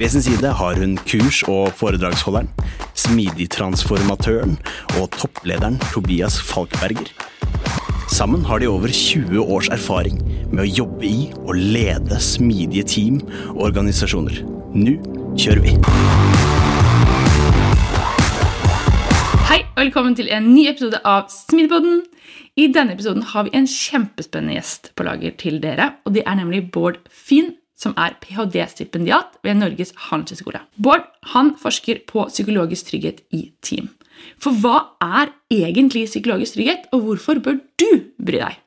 ved sin side har hun kurs- og foredragsholderen, smidigtransformatøren og topplederen Tobias Falkberger. Sammen har de over 20 års erfaring med å jobbe i og lede smidige team og organisasjoner. Nå kjører vi! Hei og velkommen til en ny episode av Smidigpodden. I denne episoden har vi en kjempespennende gjest på lager til dere. og Det er nemlig Bård Finn som er ph.d.-stipendiat ved Norges handelshøyskole. Bård han forsker på psykologisk trygghet i team. For hva er egentlig psykologisk trygghet, og hvorfor bør du bry deg?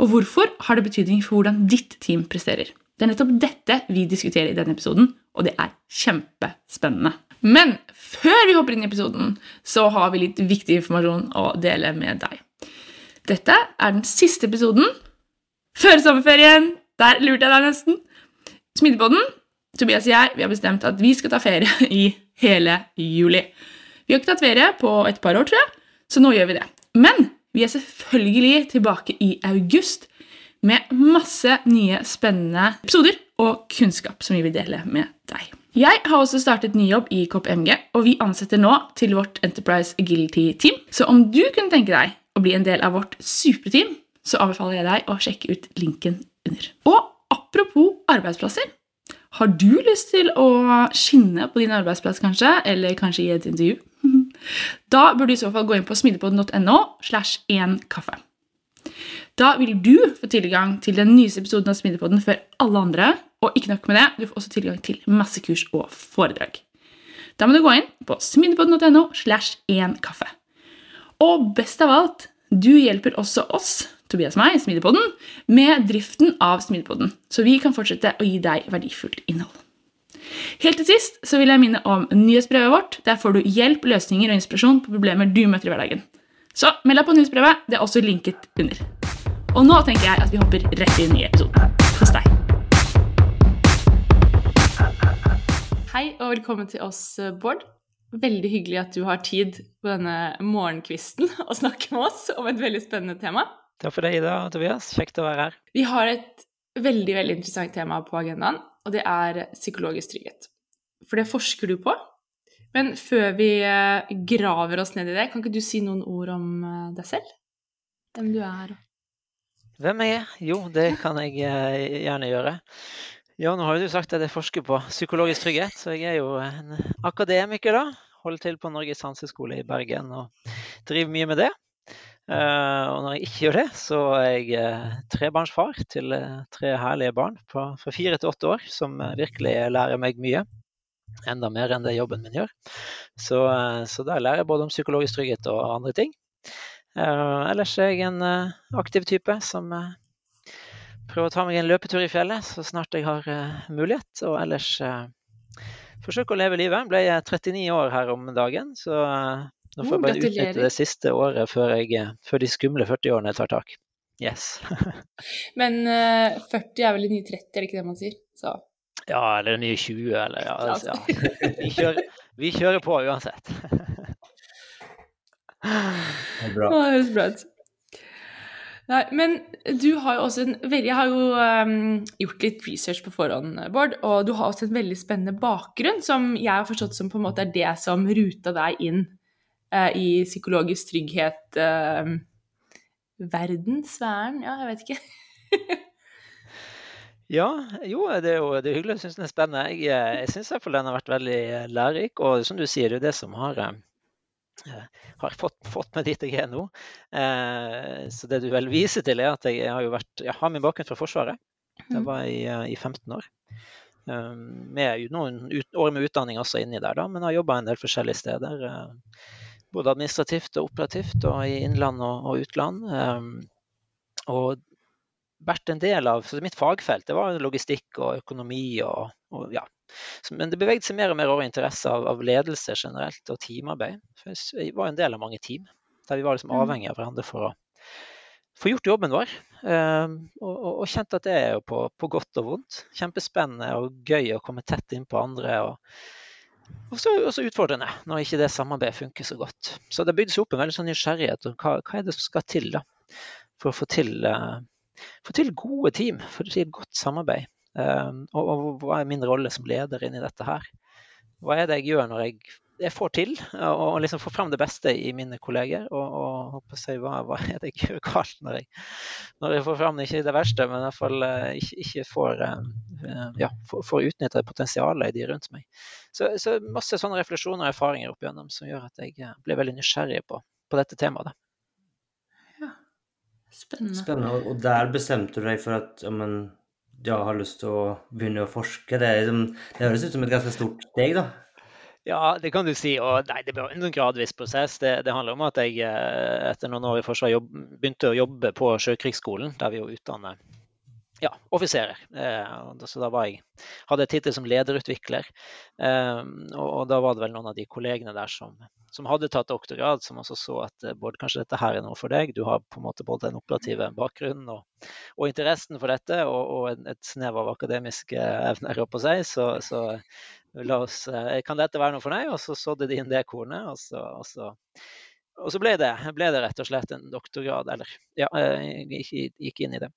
Og hvorfor har det betydning for hvordan ditt team presterer? Det er nettopp dette vi diskuterer i denne episoden, og det er kjempespennende. Men før vi hopper inn i episoden, så har vi litt viktig informasjon å dele med deg. Dette er den siste episoden før sommerferien. Der lurte jeg deg nesten. Smidigpodden, Tobias og jeg, vi har bestemt at vi skal ta ferie i hele juli. Vi har ikke tatt ferie på et par år, tror jeg, så nå gjør vi det. Men vi er selvfølgelig tilbake i august med masse nye spennende episoder og kunnskap som vi vil dele med deg. Jeg har også startet ny jobb i KPMG, og vi ansetter nå til vårt Enterprise Agility-team. Så om du kunne tenke deg å bli en del av vårt superteam, så anbefaler jeg deg å sjekke ut linken under. Og Apropos arbeidsplasser. Har du lyst til å skinne på din arbeidsplass, kanskje? Eller kanskje gi et intervju? Da bør du i så fall gå inn på smidigpodden.no slash én kaffe. Da vil du få tilgang til den nyeste episoden av Smidigpodden før alle andre. Og ikke nok med det, du får også tilgang til masse kurs og foredrag. Da må du gå inn på smidigpodden.no slash én kaffe. Og best av alt, du hjelper også oss Tobias og meg, Smidepodden, med driften av Smidepodden, så vi kan fortsette å gi deg verdifullt innhold. Helt til sist så vil jeg minne om nyhetsbrevet vårt. Der får du hjelp, løsninger og inspirasjon på problemer du møter i hverdagen. Så meld deg på nyhetsbrevet. Det er også linket under. Og nå tenker jeg at vi hopper rett inn i episoden. Hos deg. Hei og velkommen til oss, Bård. Veldig hyggelig at du har tid på denne morgenkvisten å snakke med oss om et veldig spennende tema. Takk for det, Ida og Tobias. Kjekt å være her. Vi har et veldig veldig interessant tema på agendaen, og det er psykologisk trygghet. For det forsker du på. Men før vi eh, graver oss ned i det, kan ikke du si noen ord om eh, deg selv? Hvem du er? Hvem jeg er? Jo, det kan jeg eh, gjerne gjøre. Ja, nå har du sagt at jeg forsker på psykologisk trygghet, så jeg er jo en akademiker, da. Holder til på Norges Hanseskole i Bergen og driver mye med det. Uh, og når jeg ikke gjør det, så er jeg uh, trebarnsfar til uh, tre herlige barn på, fra fire til åtte år, som virkelig lærer meg mye. Enda mer enn det jobben min gjør. Så, så der lærer jeg både om psykologisk trygghet og andre ting. ellers er jeg en aktiv type som prøver å ta meg en løpetur i fjellet så snart jeg har mulighet. Og ellers forsøker å leve livet. Ble jeg 39 år her om dagen, så nå får jeg bare utnytte det siste året før, jeg, før de skumle 40-årene tar tak. Yes. Men uh, eh, 40 er vel det nye 30, er det ikke det man sier? Så. Ja, eller det nye 20, eller ja. Altså, ja. Vi, kjører, vi, kjører, på uansett. det er bra. Det høres bra ut. Nei, men du har jo også en veldig Jeg har jo um, gjort litt research på forhånd, Bård, og du har også en veldig spennende bakgrunn som jeg har forstått som på en måte er det som ruta deg inn eh, i psykologisk trygghet eh, Verdenssfæren? Ja, jeg vet ikke. ja, jo, det er jo det er hyggelig. Jeg syns den er spennende. Jeg, eh, jeg syns den har vært veldig lærerik. Og som du sier, det er det som har, eh, har fått, fått meg dit jeg er nå. så det du vel viser til, er at jeg, jeg har, vært, jeg har min bakgrunn fra Forsvaret. Det mm. var i, i 15 år. med noen ut, år med utdanning også inni der, da, men har jobba en del forskjellige steder. Både administrativt og operativt, og i innland og, og utland. og vært en del av Mitt fagfelt det var logistikk og økonomi. og, og ja. Men det bevegde seg mer og mer over interesse av, av, ledelse generelt og teamarbeid. For jeg var en del av mange team der vi var liksom avhengig avhengige av hverandre for å få gjort jobben vår. Um, og, og, og, kjente at det er jo på, på, godt og vondt. Kjempespennende og gøy å komme tett inn på andre. og og så også utfordrende når ikke det samarbeidet funker så godt. Så det bygde seg opp en veldig sånn nysgjerrighet om hva, hva, er det som skal til da, for å få til uh, få til gode team, få til godt samarbeid. Uh, og, og, hva er min rolle som leder inni dette her? Hva er det jeg gjør når jeg, jeg får til og liksom får fram det beste i mine kolleger? Og, og si, hva, hva, er det jeg gjør galt når jeg, når jeg får fram ikke det verste, men i hvert fall uh, ikke, ikke, får, ja, får, får utnytta potensialet i de rundt meg. Så, så, masse sånne refleksjoner og erfaringer opp igjennom som gjør at jeg ble veldig nysgjerrig på, på dette temaet. Ja, Spennende. Spennende. Og der bestemte du deg for at ja, men, jeg har lyst til å begynne å forske. Det, liksom, det, høres ut som et ganske stort steg, da? Ja, det kan du si. Og nei, det var en sånn gradvis prosess. Det, det, handler om at jeg eh, etter noen år i Forsvaret begynte å jobbe på Sjøkrigsskolen, der vi jo utdanner ja, offiserer. Eh, så da var jeg, hadde jeg tittel som lederutvikler. Eh, og, og, da var det vel noen av de kollegene der som som hadde tatt doktorgrad, som også så at Bård, både kanskje dette her er noe for deg. Du har på en måte både den operative bakgrunnen og, og interessen for dette, og, og et snev av akademiske evner på seg. Så, så la oss, eh, kan dette være noe for deg? Og så sådde de inn det kornet. Og så, og så, og så ble, det, ble, det, rett og slett en doktorgrad. Eller ja, jeg gikk inn i det.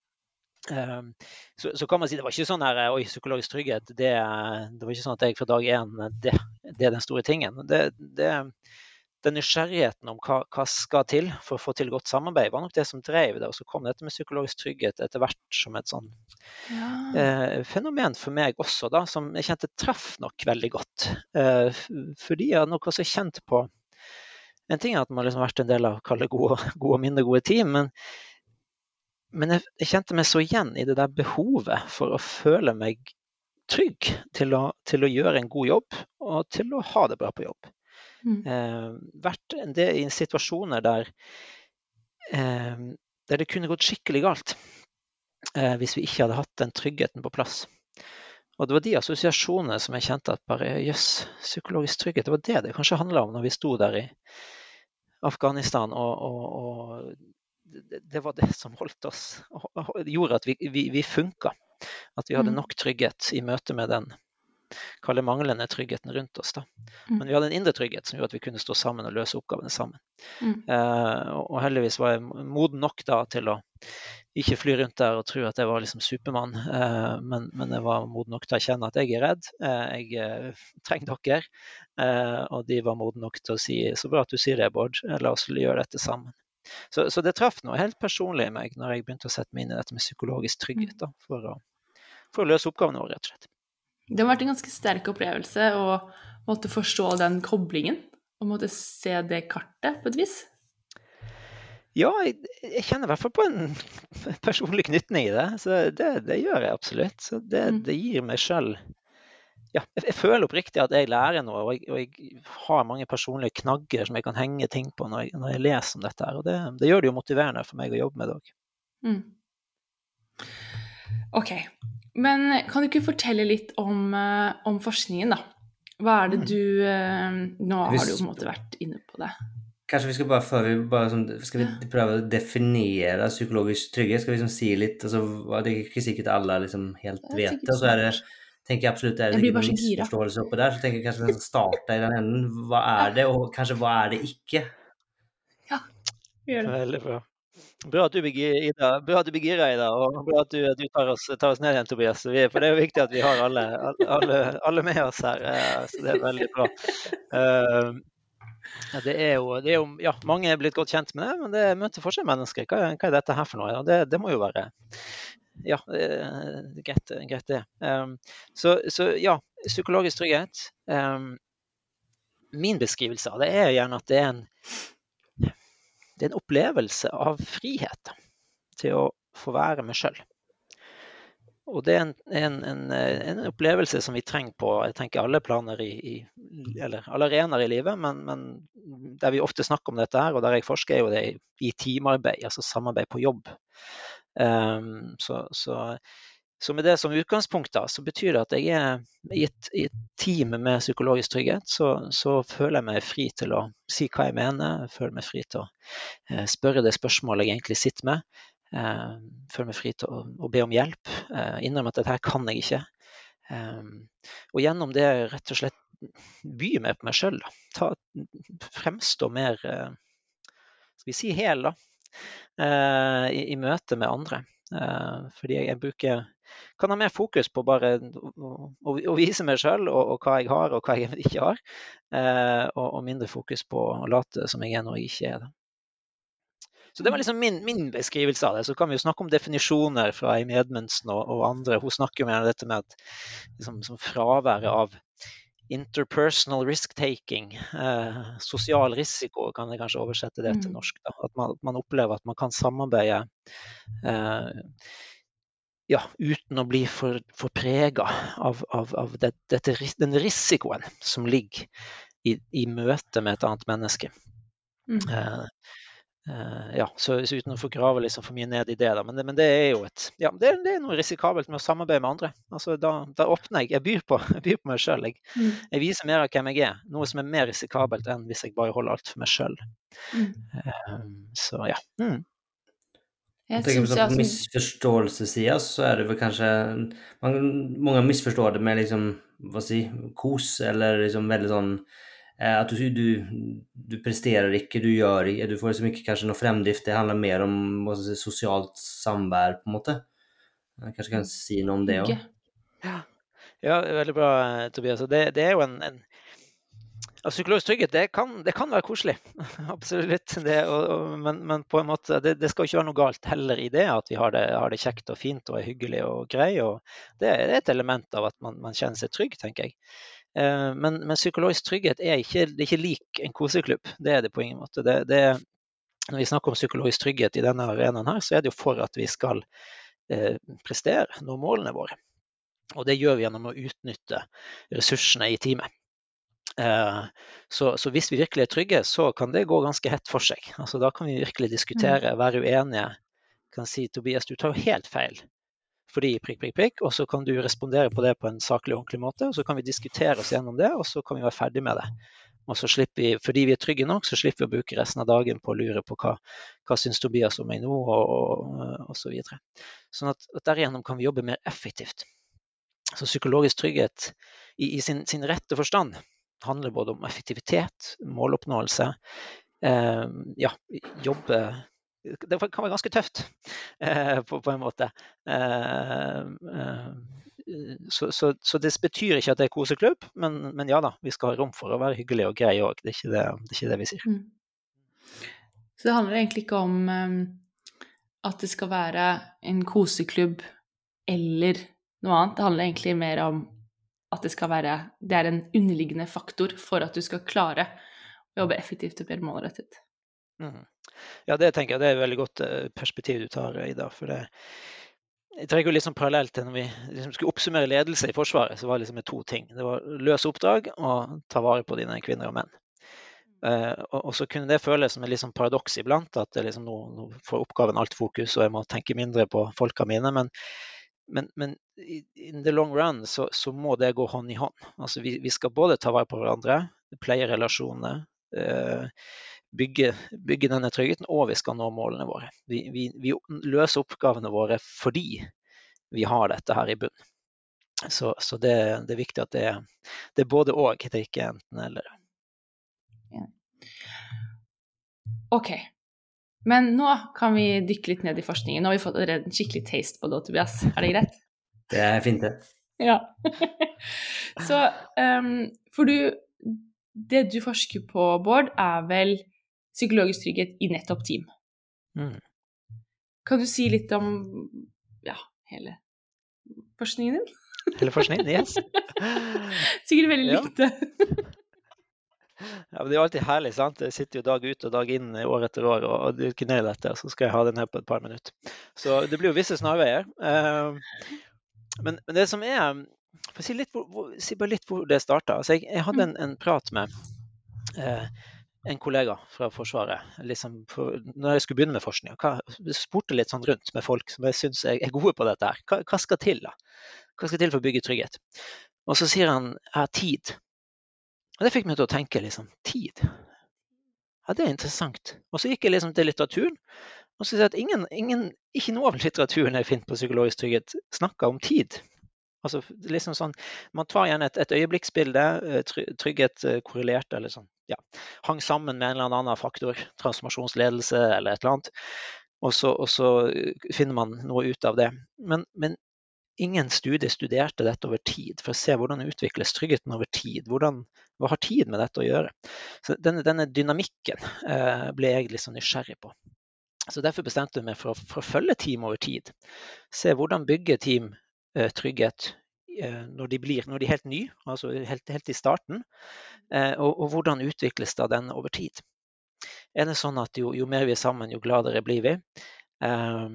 Ehm, så, så, kan man si det var ikke sånn her, oi, psykologisk trygghet, det, det var ikke sånn at jeg fra dag én det, det, er den store tingen. Det, det, den nysgjerrigheten om hva, hva, skal til for å få til godt samarbeid, var nok det som drev det. Og så kom dette med psykologisk trygghet etter hvert som et sånn ja. eh, fenomen for meg også, da, som jeg kjente traff nok veldig godt. Eh, fordi jeg nok også kjent på En ting er at man liksom har vært en del av kalle gode, gode og mindre gode team, men, men jeg, jeg, kjente meg så igjen i det der behovet for å føle meg trygg til å, til å gjøre en god jobb og til å ha det bra på jobb. Mm. Eh, vært en del i situasjoner der, eh, der det kunne gått skikkelig galt eh, hvis vi ikke hadde hatt den tryggheten på plass. Og det var de assosiasjonene som jeg kjente at bare jøss, psykologisk trygghet, det var det det kanskje handla om når vi sto der i Afghanistan og, og, og det, var det som holdt oss, gjorde at vi, vi, vi funka. At vi hadde mm. nok trygghet i møte med den kalle manglende tryggheten rundt oss. Da. Mm. Men vi hadde en indre trygghet som gjorde at vi kunne stå sammen og løse oppgavene sammen. Mm. Eh, og heldigvis var jeg moden nok da til å ikke fly rundt der og tro at jeg var liksom Supermann, eh, men, men, jeg var moden nok til å kjenne at jeg er redd, eh, jeg trenger dere. Og de var moden nok til å si så bra at du sier det, Bård, la oss gjøre dette sammen. Så, så, det traff noe helt personlig i meg når jeg begynte å sette meg inn i dette med psykologisk trygghet. Da, for, å, for å løse oppgavene våre, rett og slett. Det har vært en ganske sterk opplevelse å måtte forstå den koblingen og måtte se det kartet på et vis. Ja, jeg, jeg kjenner i hvert fall på en personlig knytning i det. Så det, det gjør jeg absolutt. Så det, mm. det gir meg sjøl ja, jeg, jeg, føler oppriktig at jeg lærer noe, og jeg, og jeg, har mange personlige knagger som jeg kan henge ting på når jeg, når jeg leser om dette. her, og det, det, gjør det jo motiverende for meg å jobbe med det òg. Mm. Ok, men kan du ikke fortelle litt om, uh, om forskningen, da? Hva er det mm. du uh, Nå har du på en måte vært inne på det. Kanskje vi skal bare, før vi bare sånn, skal vi prøve å definere psykologisk trygghet? Skal vi liksom si litt altså, Det er ikke sikkert alle liksom helt vet det. Og så er det tenker jeg absolutt er det en misforståelse oppe der. Så tenker jeg kanskje vi skal starte i den enden. Hva er det, og kanskje hva er det ikke? Ja, vi gjør det. Veldig bra. Bra at du blir gira, Ida, og bra at du, du tar, oss, tar, oss, ned igjen, Tobias. Vi, for det er jo viktig at vi har alle, alle, alle med oss her. Eh, så det er veldig bra. Uh, det er jo, det er jo ja, mange er blitt godt kjent med det, men det møter forskjellige mennesker. Hva, hva, er dette her for noe? Det, det må jo være ja, greit, greit det. Um, så, så, ja, psykologisk trygghet. Um, min beskrivelse av det er gjerne at det er en, det er en opplevelse av frihet til å få være meg sjøl. Og det er en, en, en, opplevelse som vi trenger på jeg tenker alle planer i, i eller alle arenaer i livet, men, men, der vi ofte snakker om dette her, og der jeg forsker, er jo det i teamarbeid, altså samarbeid på jobb. Um, så, så, så, med det som utgangspunkt da, så betyr det at jeg er i et, i et team med psykologisk trygghet, så, så, føler jeg meg fri til å si hva jeg mener, føler meg fri til å uh, spørre det spørsmålet jeg egentlig sitter med. Eh, føler meg fri til å, å, be om hjelp. Eh, innrømme at dette her kan jeg ikke. Eh, og gjennom det rett og slett by mer på meg sjøl. Fremstå mer skal vi si hel, da. I, i møte med andre. fordi jeg, bruker kan ha mer fokus på bare å, å, vise meg sjøl og, og, hva jeg har og hva jeg ikke har. og, og mindre fokus på å late som jeg er når jeg ikke er det. Så det var liksom min, min, beskrivelse av det. Så kan vi jo snakke om definisjoner fra Amy Edmundsen og, og andre. Hun snakker jo mer om dette med at liksom fraværet av interpersonal risk-taking, eh, sosial risiko, kan jeg kanskje oversette det til mm. norsk. Da. At man, man, opplever at man kan samarbeide eh, ja, uten å bli for, for prega av, av, av det, dette, den risikoen som ligger i, i møte med et annet menneske. Mm. Eh, ja, så, så, uten å få grave liksom for mye ned i det, da. Men, men det er jo et Ja, det, det, er noe risikabelt med å samarbeide med andre. Altså, da, da åpner jeg. Jeg byr på, jeg byr på meg sjøl. Jeg, mm. jeg, viser mer av hvem jeg er. Noe som er mer risikabelt enn hvis jeg bare holder alt for meg sjøl. Mm. Uh, så ja. Mm. Jeg tenker på sånn misforståelsessida så er det vel kanskje Mange misforstår det med liksom, hva si, kos, eller liksom veldig sånn Eh, at du, du, du, presterer ikke, du gjør ikke Du får liksom ikke kanskje noe fremdrift. Det handler mer om si, sosialt samvær, på en måte. Jeg kanskje kan si noe om det òg. Ja. ja, veldig bra, Tobias. Det, det er jo en, en altså, Psykologisk trygghet det kan, det kan være koselig, absolutt. Det, og, og, men, men, på en måte, det, det, skal ikke være noe galt heller i det, at vi har det, har kjekt og fint og er hyggelig og grei. Og det er et element av at man, man kjenner seg trygg, tenker jeg. Eh, men, men, psykologisk trygghet er ikke, det er ikke lik en koseklubb. Det er det på ingen måte. Det, det, når vi snakker om psykologisk trygghet i denne arenaen, her, så er det jo for at vi skal eh, prestere, nå målene våre. Og det gjør vi gjennom å utnytte ressursene i teamet. Eh, så, så, hvis vi virkelig er trygge, så kan det gå ganske hett for seg. Altså, da kan vi virkelig diskutere, mm. være uenige. Kan si Tobias, du tar jo helt feil fordi prikk, prikk, prikk, og så kan du respondere på det på en saklig og ordentlig måte. og Så kan vi diskutere oss gjennom det, og så kan vi være ferdig med det. Og så slipper vi, Fordi vi er trygge nok, så slipper vi å bruke resten av dagen på å lure på hva, hva syns Tobias om meg nå, og, og, og så videre. Sånn at, at derigjennom kan vi jobbe mer effektivt. Så psykologisk trygghet i, i sin, sin, rette forstand handler både om effektivitet, måloppnåelse, eh, ja, jobbe det kan være ganske tøft eh, på, på, en måte. Eh, eh, så, så, så, det betyr ikke at det er koseklubb, men, men, ja da, vi skal ha rom for å være hyggelige og greie òg. Det, det, er ikke det vi sier. Mm. Så det handler egentlig ikke om um, at det skal være en koseklubb eller noe annet. Det handler egentlig mer om at det skal være Det er en underliggende faktor for at du skal klare å jobbe effektivt og mer målrettet. Mm. Ja, det tenker jeg det er et veldig godt eh, perspektiv du tar, Ida. for det jeg trenger jo liksom parallelt til når vi liksom skulle oppsummere ledelse i Forsvaret, så var det liksom to ting. Det var løse oppdrag og ta vare på dine kvinner og menn. Uh, og, og, så kunne det føles som et liksom paradoks iblant, at det liksom nå, nå, får oppgaven alt fokus, og jeg må tenke mindre på folka mine. Men, men, men in the long run så, så, må det gå hånd i hånd. Altså vi, vi skal både ta vare på hverandre, pleie relasjoner. Uh, bygge, bygge, denne tryggheten, og vi skal nå målene våre. Vi, vi, vi, løser oppgavene våre fordi vi har dette her i bunn. Så, så det, det, er viktig at det, det er både og, det er ikke enten-eller. Ja. OK. Men nå kan vi dykke litt ned i forskningen. Nå har vi fått en skikkelig taste på det, Tobias. Er det greit? Det er fint, det. Ja. Så um, For du Det du forsker på, Bård, er vel psykologisk trygghet i nettopp team. Mm. Kan du si litt om ja, hele forskningen din? Hele forskningen, yes. Sikkert veldig lite. Ja, men Det er jo alltid herlig. sant? Jeg sitter jo dag ut og dag inn år etter år og, og dykker ned i dette. Så skal jeg ha den her på et par minutter. Så det blir jo visse snarveier. Uh, men, men, det som er For å si, litt hvor, hvor, si bare litt hvor det starta. Altså jeg, jeg, hadde en, en prat med uh, en kollega fra Forsvaret liksom for, når jeg skulle begynne med forskning. Jeg spurte litt sånn rundt med folk som jeg syns er gode på dette. her. Hva, hva, skal til da? Hva skal til for å bygge trygghet? Og så sier han jeg har tid. Og Det fikk meg til å tenke liksom, tid. Ja, det er interessant. Og så gikk jeg liksom til litteraturen. Og så sier jeg at ingen, ingen, ikke noe av litteraturen jeg finner på psykologisk trygghet, snakker om tid. Altså, liksom sånn, Man tar igjen et, et øyeblikksbilde, eh, trygghet eh, korrelert eller sånn, ja, hang sammen med en eller annen faktor, transformasjonsledelse eller et eller annet. Og så, og så eh, finner man noe ut av det. Men, men ingen studie studerte dette over tid for å se hvordan utvikles tryggheten over tid. Hvordan, hva har tid med dette å gjøre? Så denne, denne dynamikken eh, ble jeg sånn nysgjerrig på. Så Derfor bestemte jeg meg for å, for å følge team over tid. Se hvordan bygge team trygghet eh, når, de blir, når de er helt nye, altså helt, helt i starten. Eh, og, og, hvordan utvikles da den over tid. Er det sånn at jo, jo mer vi er sammen, jo gladere blir vi? Eh,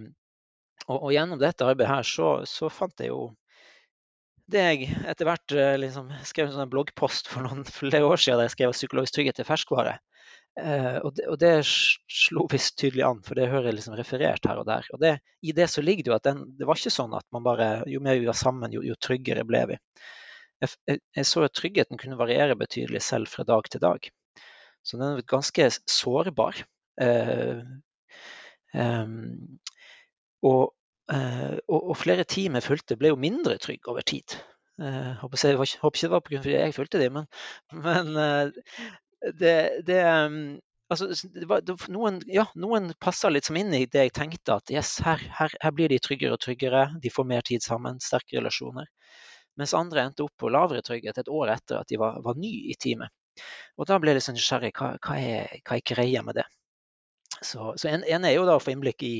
og, og, gjennom dette arbeidet her så, så, fant jeg jo det jeg etter hvert eh, liksom, skrev en sånn bloggpost for noen flere år siden der jeg skrev psykologisk trygghet er ferskvare. Eh, og, det, og, det, slo visst tydelig an, for det hører jeg liksom referert her og der. Og det, I det så ligger det jo at den, det var ikke sånn at man bare, jo mer vi var sammen, jo, jo tryggere ble vi. Jeg, jeg, jeg, så at tryggheten kunne variere betydelig selv fra dag til dag. Så den er ganske sårbar. Eh, eh, og Eh, og, og, flere jeg fulgte, ble jo mindre trygge over tid. Eh, håper, jeg, håper ikke det var pga. at jeg fulgte dem, men, men eh, det, det, altså, det var, noen, ja, noen passa litt inn i det jeg tenkte at yes, her, her, her, blir de tryggere og tryggere, de får mer tid sammen, sterke relasjoner. Mens andre endte opp på lavere trygghet et år etter at de var, var ny i teamet. Og da ble jeg litt sånn nysgjerrig. Hva, hva, er, hva greia med det? Så, så en, en, er jo da å få innblikk i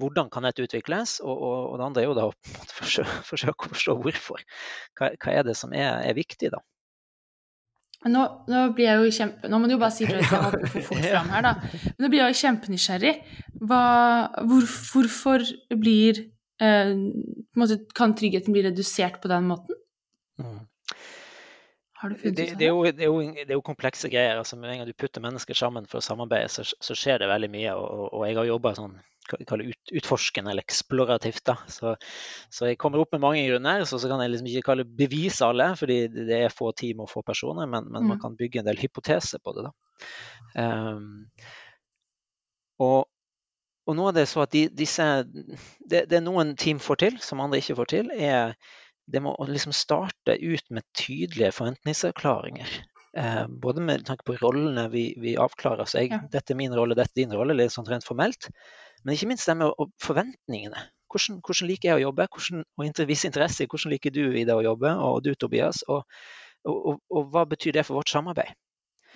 hvordan kan dette utvikles? Og, og, og, det andre er jo da å forsøke, forsøke å forstå hvorfor. Hva, hva, er det som er, er viktig, da? Nå, nå, blir jeg jo kjempe... Nå må du jo bare si fra hvis jeg hopper for fort fram her, da. Men nå blir jeg jo kjempenysgjerrig. Hva, hvor, hvorfor blir eh, måte, Kan tryggheten bli redusert på den måten? Mm. Har du funnet det, det, er jo, det, er jo, det, er jo, komplekse greier. altså Med en gang du putter mennesker sammen for å samarbeide, så, så skjer det veldig mye. Og, og jeg har jobba sånn ut, utforskende eller eksplorativt. Da. Så, så, jeg kommer opp med mange grunner. Så, så kan jeg liksom ikke kalle bevise alle, fordi det er få team og få personer, men, men mm. man kan bygge en del hypoteser på det. Um, og, og nå er det så at de, disse, det, det noen team får til, som andre ikke får til, er det må liksom starte ut med tydelige forventningsavklaringer. Eh, både med tanke på rollene vi, vi avklarer. Så jeg, ja. dette er min rolle, dette er din rolle, litt sånn rent formelt. Men ikke minst det med forventningene. Hvordan, hvordan, liker jeg å jobbe? Hvordan, og vise interesse i hvordan liker du i det å jobbe, og du Tobias? Og, og, og, og hva betyr det for vårt samarbeid?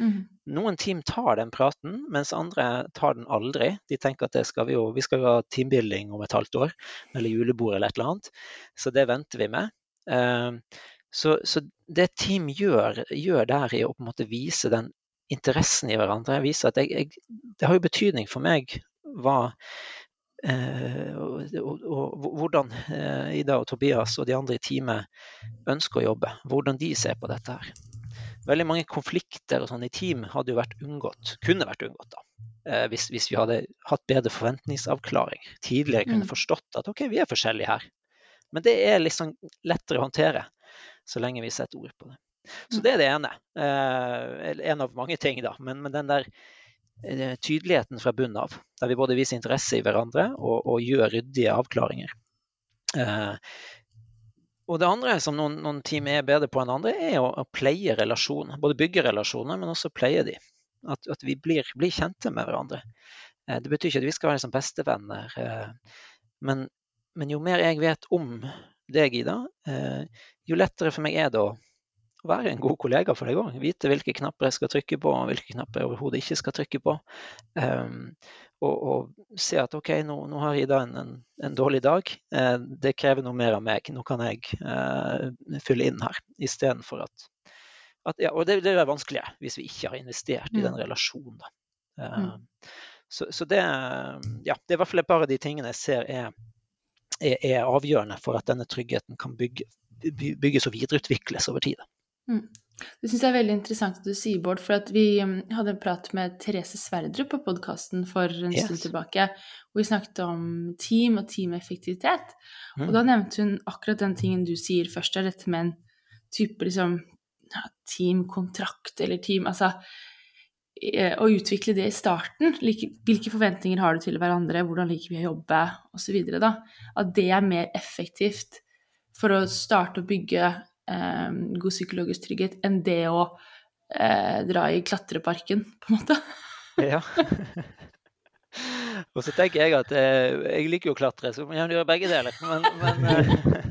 Mm. Noen team tar den praten, mens andre tar den aldri. De tenker at skal vi, jo, vi skal ha teambuilding om et halvt år, eller julebord eller et eller annet. Så det venter vi med. Uh, så, så, det team gjør, gjør, der i å på en måte vise den interessen i hverandre, viser at jeg, jeg, det har jo betydning for meg hva eh, og, og, og, hvordan eh, Ida og Tobias og de andre i teamet ønsker å jobbe. Hvordan de ser på dette her. Veldig mange konflikter og sånn i team hadde jo vært unngått, kunne vært unngått da, eh, hvis, hvis, vi hadde hatt bedre forventningsavklaring. Tidligere kunne mm. forstått at ok, vi er forskjellige her. Men det er liksom lettere å håndtere så lenge vi setter ord på det. Så mm. det er det ene. En av mange ting, da. Men, men den der tydeligheten fra bunnen av. Der vi både viser interesse i hverandre og, og gjør ryddige avklaringer. Eh, og det andre som noen, noen, team er bedre på enn andre, er å, å pleie relasjoner. Både bygge relasjoner, men også pleie de. At, at vi blir, blir, kjente med hverandre. Eh, det betyr ikke at vi skal være som bestevenner. Eh, men, men, jo mer jeg vet om deg, Ida, eh, jo lettere for meg er det å være en god kollega for deg òg. Vite hvilke knapper jeg skal trykke på, og hvilke knapper jeg overhodet ikke skal trykke på. Um, og, og, se at OK, nå, nå har Ida en, en, en dårlig dag. Uh, det krever noe mer av meg. Nå kan jeg uh, fylle inn her, istedenfor at at, ja, og det, det, er vanskeligere hvis vi ikke har investert i den mm. relasjonen. Mm. Så, så, det, ja, det er i hvert fall et par av de tingene jeg ser er, er, er avgjørende for at denne tryggheten kan bygge, bygges og videreutvikles over tid. Mm. Det syns jeg er veldig interessant at du sier, Bård, for vi um, hadde en prat med Therese Sverdrup på podkasten for en yes. stund tilbake, hvor vi snakket om team og teameffektivitet. Mm. Og da nevnte hun akkurat den tingen du sier først, er dette med en type liksom teamkontrakt eller team Altså eh, å utvikle det i starten. Hvilke forventninger har du til hverandre, hvordan liker vi å jobbe, osv. At det er mer effektivt for å starte å bygge god psykologisk trygghet enn det å eh, dra i klatreparken, på en måte. ja. Og så tenker jeg at eh, jeg liker jo å klatre, så må jeg gjøre begge deler. Men, men eh,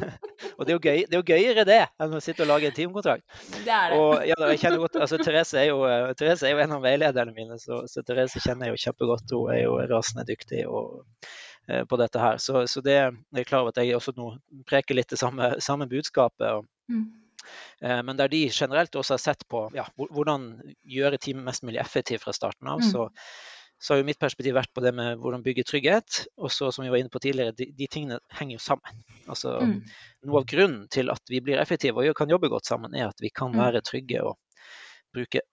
og det er, gøy, det er, jo gøyere det enn å sitte og lage en teamkontrakt. Det er det. Og ja, jeg kjenner godt, altså Therese er jo, eh, Therese er jo en av veilederne mine, så, så, Therese kjenner jeg jo kjempegodt. Hun er jo rasende dyktig og, på dette her. Så, så det, jeg er klar over at jeg også nå preker litt det samme, samme budskapet. Mm. uh, men der de generelt også har sett på ja, hvordan gjøre teamet mest mulig effektivt fra starten av, mm. så så har jo mitt perspektiv vært på det med hvordan bygge trygghet. Og så, som vi var inne på tidligere, de, de tingene henger jo sammen. Altså, mm. Noe av grunnen til at vi blir effektive og kan jobbe godt sammen, er at vi kan mm. være trygge og bruke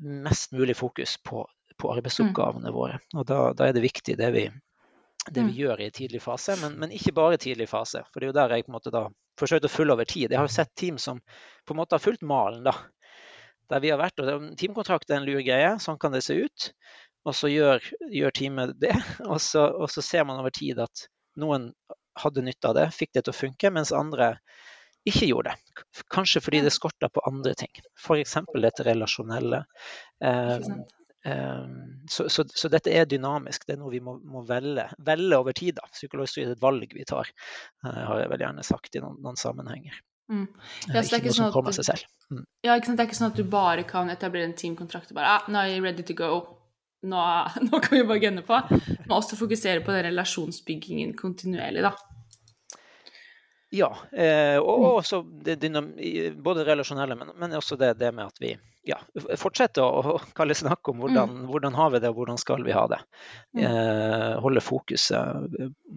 mest mulig fokus på, på arbeidsoppgavene mm. våre. Og da, da, er det viktig det vi, det vi mm. gjør i tidlig fase, men, men, ikke bare tidlig fase. For det er jo der jeg på en måte da forsøkte å følge over tid. Jeg har jo sett team som på en måte har fulgt malen, da. Der vi har vært, og Teamkontrakt er en lur greie, sånn kan det se ut. Og så gjør, gjør teamet det, og så, og så, ser man over tid at noen hadde nytte av det, fikk det til å funke, mens andre ikke gjorde det. Kanskje fordi det skorta på andre ting, f.eks. dette relasjonelle. Um, så, så, så, dette er dynamisk, det er noe vi må, må velge, velge, over tid. da. Psykologisk er et valg vi tar, uh, har jeg vel gjerne sagt i noen, noen sammenhenger. Mm. Ja, så det er ikke, sånn at du, mm. ja, ikke sant? det er ikke sånn at du bare kan etablere en teamkontrakt og bare ah, er jeg ready to go nå, nå, kan vi bare gunne på. Må også fokusere på den relasjonsbyggingen kontinuerlig, da. Ja, eh, og, og også både relasjonelle, men, men også det, det, med at vi ja, fortsetter å, kalle snakk om hvordan, mm. hvordan, har vi det, og hvordan skal vi ha det. Mm. Eh, holde fokuset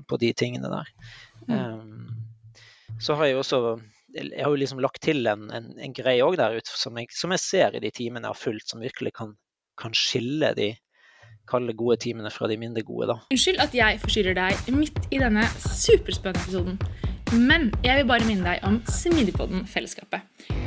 på de tingene der. Mm. Eh, så har jeg også jeg har jo liksom lagt til en, en, en greie òg der ute som som jeg, ser i de timene jeg har fulgt, som virkelig kan, kan skille de kalle gode timene fra de mindre gode, da. Unnskyld at jeg forstyrrer deg midt i denne superspennende episoden. Men jeg vil bare minne deg om Smidigpodden-fellesskapet.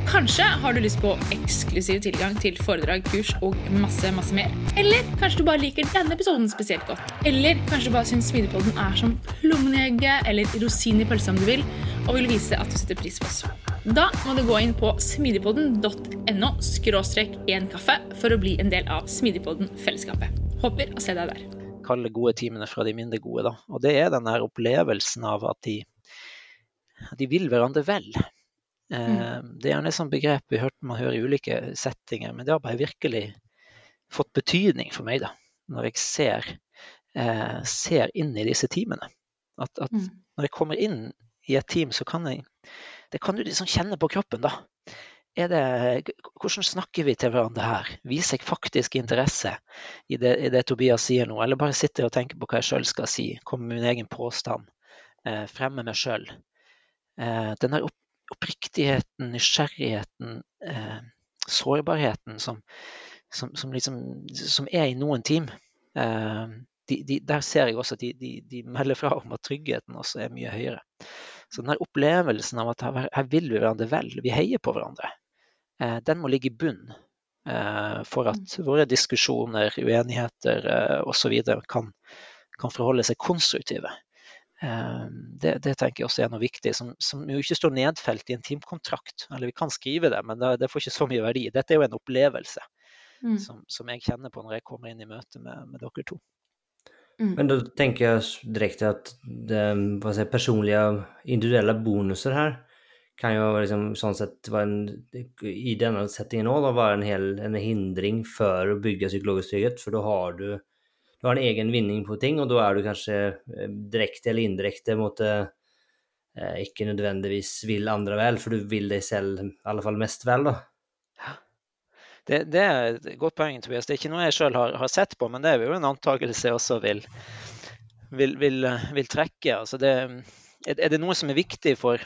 Kanskje har du lyst på eksklusiv tilgang til foredrag, kurs og masse masse mer. Eller kanskje du bare liker denne episoden spesielt godt. Eller kanskje du bare syns Smidigpodden er som plommen eller rosin i pølsa om du vil, og vil vise at du setter pris på oss. Da må du gå inn på smidigpodden.no skråstrek én kaffe for å bli en del av Smidigpodden-fellesskapet. Håper å se deg der. Kalle gode timene fra de mindre gode, da. Og det er den opplevelsen av at de, de vil hverandre vel. Eh, mm. Det er gjerne et sånt begrep vi hørte man hører i ulike settinger, men det har bare virkelig fått betydning for meg, da. Når jeg ser, eh, ser inn i disse teamene. At, at mm. når jeg kommer inn i et team, så kan jeg Det kan du liksom kjenne på kroppen, da det, hvordan snakker vi til hverandre her? Viser jeg faktisk interesse i det, i det, Tobias sier nå, eller bare sitter jeg og tenker på hva jeg sjøl skal si? Kommer med min egen påstand? Eh, fremme meg sjøl? Eh, den der opp, oppriktigheten, nysgjerrigheten, eh, sårbarheten som, som, som, liksom, som, er i noen team. Eh, de, de, der ser jeg også at de, de, melder fra om at tryggheten også er mye høyere. Så den opplevelsen av at her, her vil vi hverandre vel, vi heier på hverandre. Eh, den må ligge i bunn for at mm. våre diskusjoner, uenigheter eh, osv. Kan, kan forholde seg konstruktive. Det, det, tenker jeg også er noe viktig, som, som, jo ikke står nedfelt i en teamkontrakt. Eller vi kan skrive det, men det, det får ikke så mye verdi. Dette er jo en opplevelse mm. som, som, jeg kjenner på når jeg kommer inn i møte med, med dere to. Mm. Men da tenker jeg direkte at det, si, personlige, individuelle bonuser her kan jo liksom, sånn sett være en, i denne settingen òg være en, hel, en hindring for å bygge psykologisk trygghet. For da har du, har en egen vinning på ting, og da er du kanskje eh, direkte eller indirekte mot eh, ikke nødvendigvis vil andre vel, for du vil deg selv i alle fall mest vel, da. Det, det, er et godt poeng, Tobias. Det er ikke noe jeg sjøl har, har, sett på, men det er jo en antakelse jeg også vil, vil, vil, vil trekke. Altså det, er det noe som er viktig for,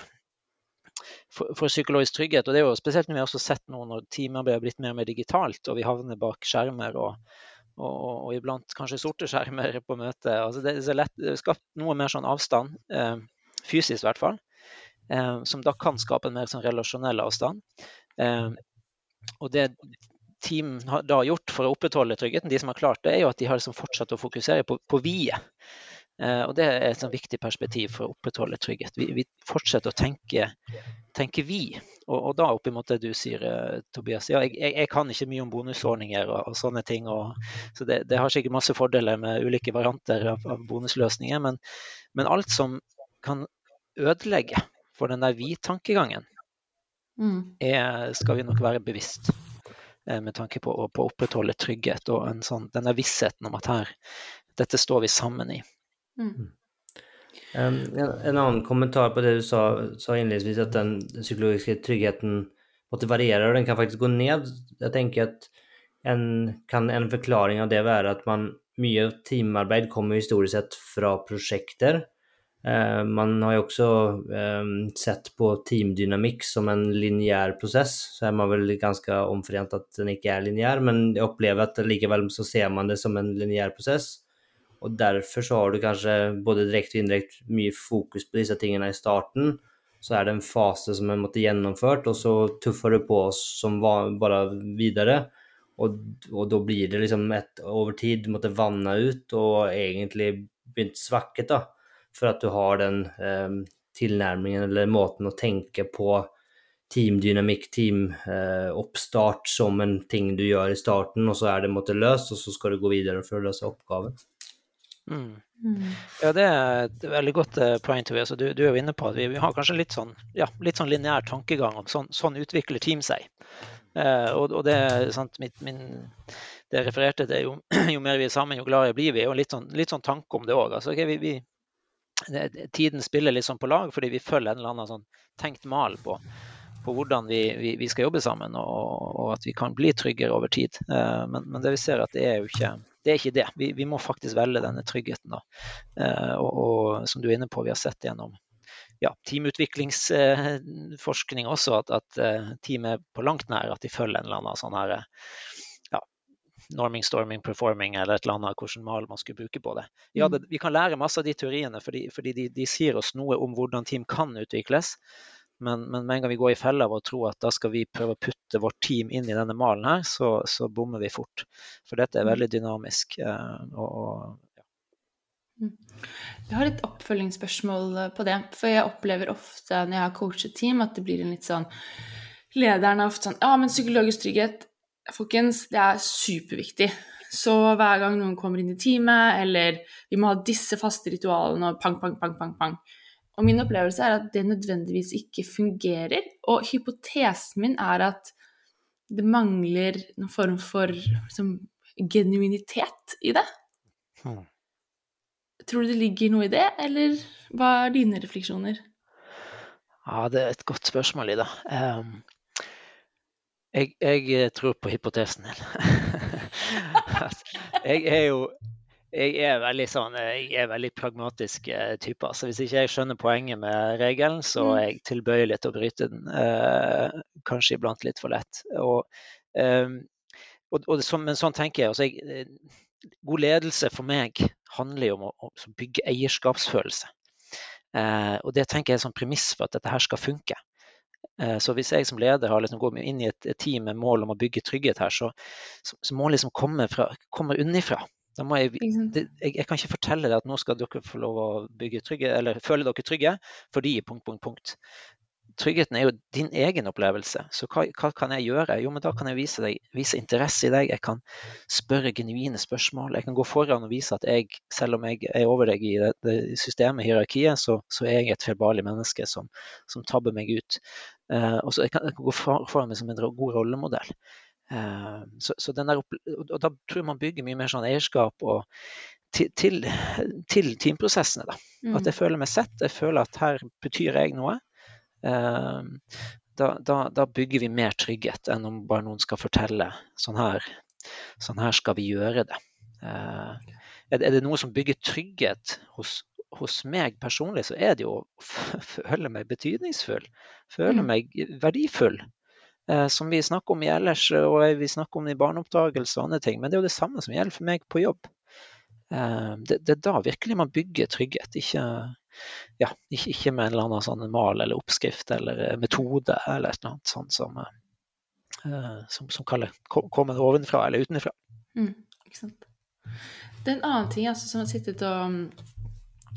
for, for, psykologisk trygghet? og det er jo Spesielt når vi har sett nå når teamarbeid har blitt mer og mer digitalt, og vi havner bak skjermer og, og, og iblant kanskje sorte skjermer på møtet. Altså det, er skapt noe mer sånn avstand, eh, fysisk i hvert fall, eh, som da kan skape en mer sånn relasjonell avstand. Eh, og det team har da gjort for å opprettholde tryggheten, de som har klart det, er jo at de har liksom fortsatt å fokusere på, på vi-et. Eh, og Det er et viktig perspektiv for å opprettholde trygghet. Vi, vi fortsetter å tenke, tenke vi. Og, og, da opp imot det du sier, eh, Tobias. Ja, jeg, jeg, kan ikke mye om bonusordninger og, og sånne ting. Og, så det, det, har sikkert masse fordeler med ulike varianter av, av bonusløsninger. Men, men, alt som kan ødelegge for den der vi-tankegangen, mm. skal vi nok være bevisst Eh, med tanke på, på, å opprettholde trygghet og en sånn, denne vissheten om at her, dette står vi sammen i. Mm. Um, en, en, annen kommentar på det du sa, sa innledningsvis, at den psykologiske tryggheten måtte variere, og den kan faktisk gå ned. Jeg tenker at en, kan en forklaring av det være at man mye teamarbeid kommer historisk sett fra prosjekter. Eh, man har jo også eh, sett på teamdynamikk som en lineær prosess, så er man vel ganske omforent at den ikke er lineær, men jeg opplever at likevel så ser man det som en lineær prosess. Og derfor så har du kanskje både direkte og indirekte mye fokus på disse tingene i starten. Så er det en fase som er måtte gjennomført, og så tuffer du på oss som bare videre. Og, og da blir det liksom et over tid måtte vanne ut og egentlig begynt svakket, da for at du har den eh, tilnærmingen eller måten å tenke på teamdynamikk, teamoppstart eh, som en ting du gjør i starten, og så er det måtte løst, og så skal du gå videre for å løse oppgaven. Mm. Mm. Ja, det er et veldig godt uh, poeng. Tobias. Du, du er jo inne på at vi, vi har kanskje litt sånn, ja, litt sånn lineær tankegang om sånn, sånn utvikler team seg. Eh, og, og, det sant, mitt, min, det jeg refererte til, jo, jo, mer vi er sammen, jo gladere blir vi. Og litt sånn, litt sånn tanke om det òg. Altså, okay, vi, vi, tiden spiller litt sånn på lag, fordi vi følger en eller annen sånn tenkt mal på, på hvordan vi, vi, vi, skal jobbe sammen, og, og, at vi kan bli tryggere over tid. Eh, men, men, det vi ser at det er jo ikke det. Er ikke det. Vi, vi, må faktisk velge denne tryggheten. Da. Uh, og, og, som du er inne på, vi har sett gjennom ja, teamutviklingsforskning også, at, at teamet på langt nær at de følger en eller annen sånn her norming, storming, performing eller et eller annet, hvilken mal man skulle bruke på det. Ja, mm. det, vi kan lære masse av de teoriene, fordi, fordi de, de, sier oss noe om hvordan team kan utvikles. Men, men, med en gang vi går i fella av å tro at da skal vi prøve å putte vårt team inn i denne malen her, så, så bommer vi fort. For dette er mm. veldig dynamisk. Eh, og, og, ja. Mm. Jeg har et oppfølgingsspørsmål på det. For jeg opplever ofte når jeg har coachet team, at det blir en litt sånn Lederen er ofte sånn Ja, men psykologisk trygghet, Folkens, det er superviktig. Så hver gang noen kommer inn i teamet, eller vi må ha disse faste ritualene og pang, pang, pang, pang, pang. Og min opplevelse er at det nødvendigvis ikke fungerer. Og hypotesen min er at det mangler noen form for liksom, genuinitet i det. Hmm. Tror du det ligger noe i det, eller hva er dine refleksjoner? Ja, det er et godt spørsmål Ida. Um, jeg, jeg tror på hypotesen din. jeg er jo jeg er veldig sånn, jeg er veldig pragmatisk eh, type. altså Hvis ikke jeg skjønner poenget med regelen, så mm. er jeg tilbøyelig til å bryte den. Eh, kanskje iblant litt for lett. Og, eh, og, og så, men sånn tenker jeg. altså jeg, eh, God ledelse for meg handler jo om å, å bygge eierskapsfølelse. Eh, og det tenker jeg er sånn premiss for at dette her skal funke. Eh, så hvis jeg som leder har liksom gått inn i et, team med mål om å bygge trygghet her, så, så, så må liksom komme, fra, komme unnifra. Jeg, jeg, jeg, kan ikke fortelle deg at nå skal dere få lov å bygge trygge, eller føle dere trygge fordi punkt, punkt, punkt tryggheten er jo din egen opplevelse. Så hva, hva, kan jeg gjøre? Jo, men da kan jeg vise, deg, vise, interesse i deg. Jeg kan spørre genuine spørsmål. Jeg kan gå foran og vise at jeg, selv om jeg er over deg i det, det systemet, hierarkiet, så, så, er jeg et feilbarlig menneske som, som, tabber meg ut. Uh, og så jeg kan, jeg kan gå foran meg som en god rollemodell. Uh, så, så der, og da tror jeg man bygger mye mer sånn eierskap og til, til, til teamprosessene. Da. Mm. At jeg føler meg sett, jeg føler at her betyr jeg noe. Ehm, da, da, da, bygger vi mer trygghet enn om bare noen skal fortelle sånn her, sånn her skal vi gjøre det. Uh, er, det noe som bygger trygghet hos, hos meg personlig, så er det jo å føle meg betydningsfull. Føle mm. meg verdifull. Uh, som vi snakker om i ellers, og vi snakker om i barneoppdragelse og andre ting. Men det er jo det samme som gjelder for meg på jobb. Uh, det, det, er da virkelig man bygger trygghet. Ikke ja, ikke, med en eller annen sånn mal eller oppskrift eller eh, metode eller et eller annet sånt som, som, som kaller, kommer ovenfra eller utenfra. Mm. Det er en annen ting altså, som har sittet og mm,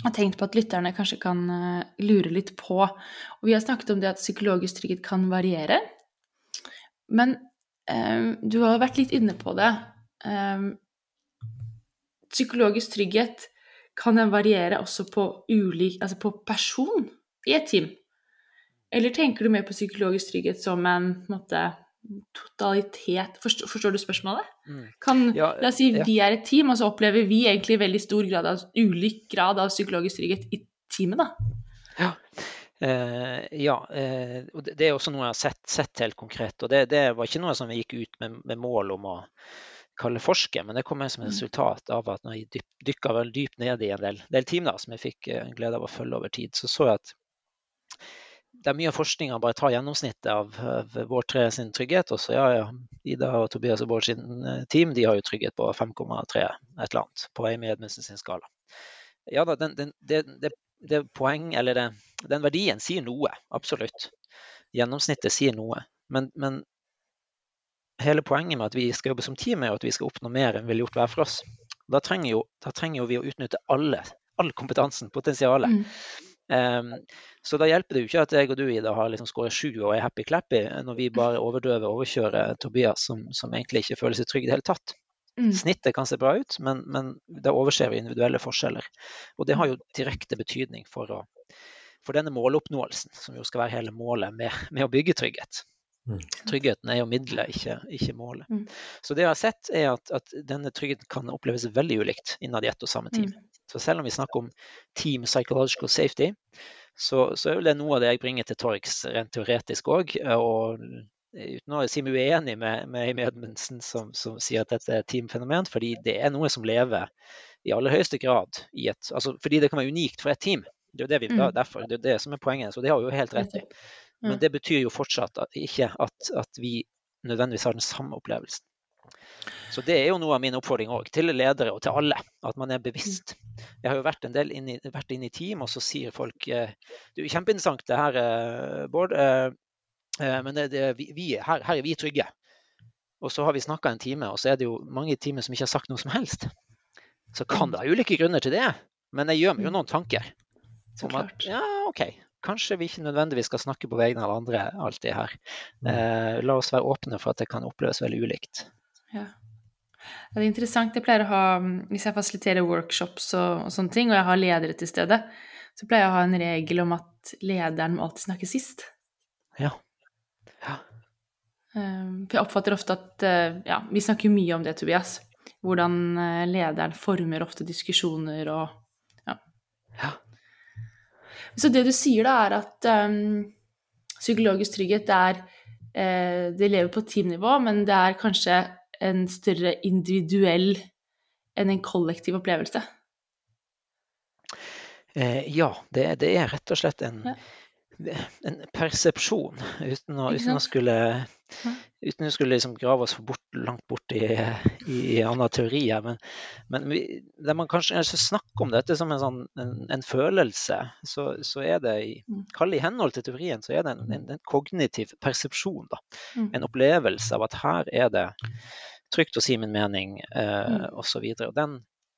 har tenkt på at lytterne kanskje kan lure litt på. Og vi har snakket om det at psykologisk trygghet kan variere. Men um, du har vært litt inne på det. Um, psykologisk trygghet kan den variere også på, ulik, altså på person i et team? Eller tenker du mer på psykologisk trygghet som en, en måte, totalitet forstår, forstår, du spørsmålet? Mm. Kan, ja, la oss si ja. vi er et team, og så opplever vi egentlig veldig stor grad av, ulik grad av psykologisk trygghet i teamet, da. Ja. Uh, ja, eh, og det, det, er også noe jeg har sett, sett helt konkret. Og det, det, var ikke noe som vi gikk ut med, med mål om å kalle forske, men det kom som et mm. resultat av at når jeg dykka vel dypt ned i en del, del da, som jeg fikk eh, glede av å følge over tid, så så jeg at det er mye av forskninga bare tar gjennomsnittet av, av vår tre sin trygghet. Og så ja, ja, Ida og Tobias og Bård sin eh, team de har jo trygghet på 5,3 et eller annet på vei med Edmundsen sin skala. Ja da, den, den, det, det, det, poeng, eller det, den verdien sier noe, absolutt. Gjennomsnittet sier noe. Men, men hele poenget med at vi skal jobbe som team, er at vi skal oppnå mer enn vi har gjort hver for oss. Da trenger jo, da trenger jo vi å utnytte alle, all kompetansen, potensialet. Mm. Um, så da hjelper det jo ikke at jeg og du Ida har liksom skåret sju og er happy-clappy, når vi bare overdøver og overkjører Tobias, som, som, egentlig ikke føler seg trygg i det hele tatt. Mm. Snittet kan se bra ut, men, men da overser vi individuelle forskjeller. Og det har jo direkte betydning for, å, for denne måloppnåelsen, som jo skal være hele målet med, med å bygge trygghet. Mm. Tryggheten er jo middelet, ikke, ikke målet. Mm. Så det jeg har sett, er at, at, denne tryggheten kan oppleves veldig ulikt innad i ett og samme team. Mm. Så selv om vi snakker om team psychological safety, så, så, er det noe av det jeg bringer til torgs rent teoretisk òg. Og uten å si meg uenig med, med Edmundsen som, som, sier at dette er et teamfenomen, fordi det er noe som lever i aller høyeste grad i et altså Fordi det kan være unikt for et team. Det er jo det vi, mm. derfor, det er det som er poenget. Så det har jo helt rett i. Men det betyr jo fortsatt at, ikke at, at, vi nødvendigvis har den samme opplevelsen. Så det er jo noe av min oppfordring òg, til ledere og til alle, at man er bevisst. Jeg har jo vært en del inn i, vært inn i team, og så sier folk eh, Det er jo kjempeinteressant det her, eh, Bård, eh, men det, det, vi, her, her, er vi trygge. Og så har vi snakka en time, og så er det jo mange teamet som ikke har sagt noe som helst. Så kan det ha ulike grunner til det, men jeg gjør meg jo noen tanker. Som at ja, OK, kanskje vi ikke nødvendigvis skal snakke på vegne av andre alltid her. Mm. Eh, la oss være åpne for at det kan oppleves veldig ulikt. Ja. Det er interessant. Jeg pleier å ha, Hvis jeg fasiliterer workshops og, og, sånne ting, og jeg har ledere til stede, så pleier jeg å ha en regel om at lederen må alltid snakke sist. Ja. Ja. Um, for jeg oppfatter ofte at uh, Ja, vi snakker jo mye om det, Tobias. Hvordan uh, lederen former ofte diskusjoner og Ja. ja. Så det du sier da, er at um, psykologisk trygghet er eh, Det lever på teamnivå, men det er kanskje en større individuell enn en kollektiv opplevelse? Eh, ja, det, det, er rett og slett en, ja en persepsjon, uten å, uten å skulle, uten å skulle liksom grave oss bort, langt bort i, i, i andre teorier. Men, men vi, der man kanskje snakker om dette som en, sånn, en, en følelse, så, så, er det i, mm. i henhold til teorien, så er det en, en kognitiv persepsjon. Da. Mm. En opplevelse av at her er det trygt å si min mening, eh, mm. osv.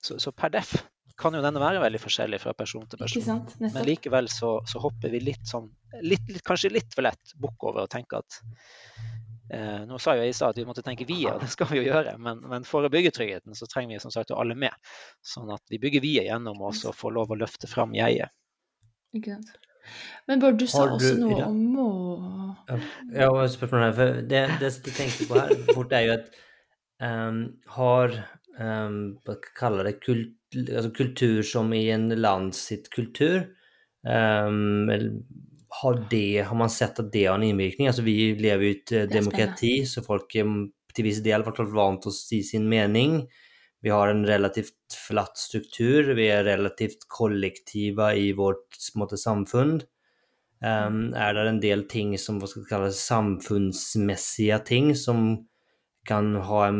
Så, så per deff kan jo denne være veldig forskjellig fra person til person. Men likevel så, så, hopper vi litt sånn, litt, litt, kanskje litt for lett bukk over og tenker at eh, Nå sa jo jeg i stad at vi måtte tenke vi, og det skal vi jo gjøre, men, men, for å bygge tryggheten så trenger vi som sagt alle med. Sånn at vi bygger vi gjennom oss og får lov å løfte fram jeget. Ikke sant. Men Bård, du sa du, også noe ja. om å Ja, og spørsmålet her, for det, det jeg tenkte på her fort, er jo at um, har um, Hva kaller det kult altså kultur som i en land sitt kultur. Um, har, det, har man sett at det har en innvirkning? Altså, vi lever i et eh, demokrati, så folk er til viss del vært vant til å si sin mening. Vi har en relativt flatt struktur, vi er relativt kollektive i vårt måte, samfunn. Um, er det en del ting som hva skal kalle samfunnsmessige ting som kan ha en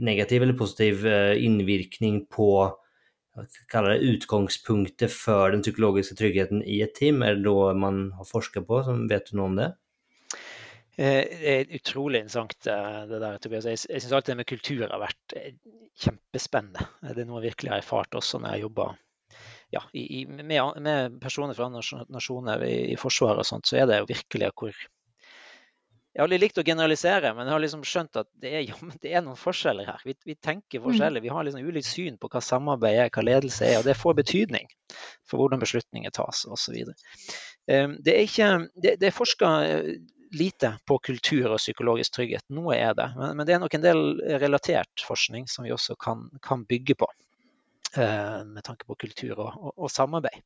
negativ eller positiv uh, innvirkning på kalle det utgangspunktet for den psykologiske tryggheten i et team? Er det noe man har forsket på? Vet du noe om det? Eh, det er utrolig interessant eh, det der, Tobias. Jeg, jeg syns alltid det med kultur har vært eh, kjempespennende. Det er noe jeg virkelig har erfart også når jeg jobber ja, med, med, personer fra andre nasjoner i, i Forsvaret og sånt, så er det jo virkelig hvor jeg har aldri likt å generalisere, men jeg har liksom skjønt at det er, ja, det er noen forskjeller her. Vi, vi tenker mm. forskjellig. Vi har liksom ulikt syn på hva samarbeid er, hva ledelse er. Og det får betydning for hvordan beslutninger tas osv. Ehm, det er, ikke, det, det er forska eh, lite på kultur og psykologisk trygghet. Noe er det. Men, men, det er nok en del relatert forskning som vi også kan, kan bygge på. Uh, med tanke på kultur og, og, og samarbeid.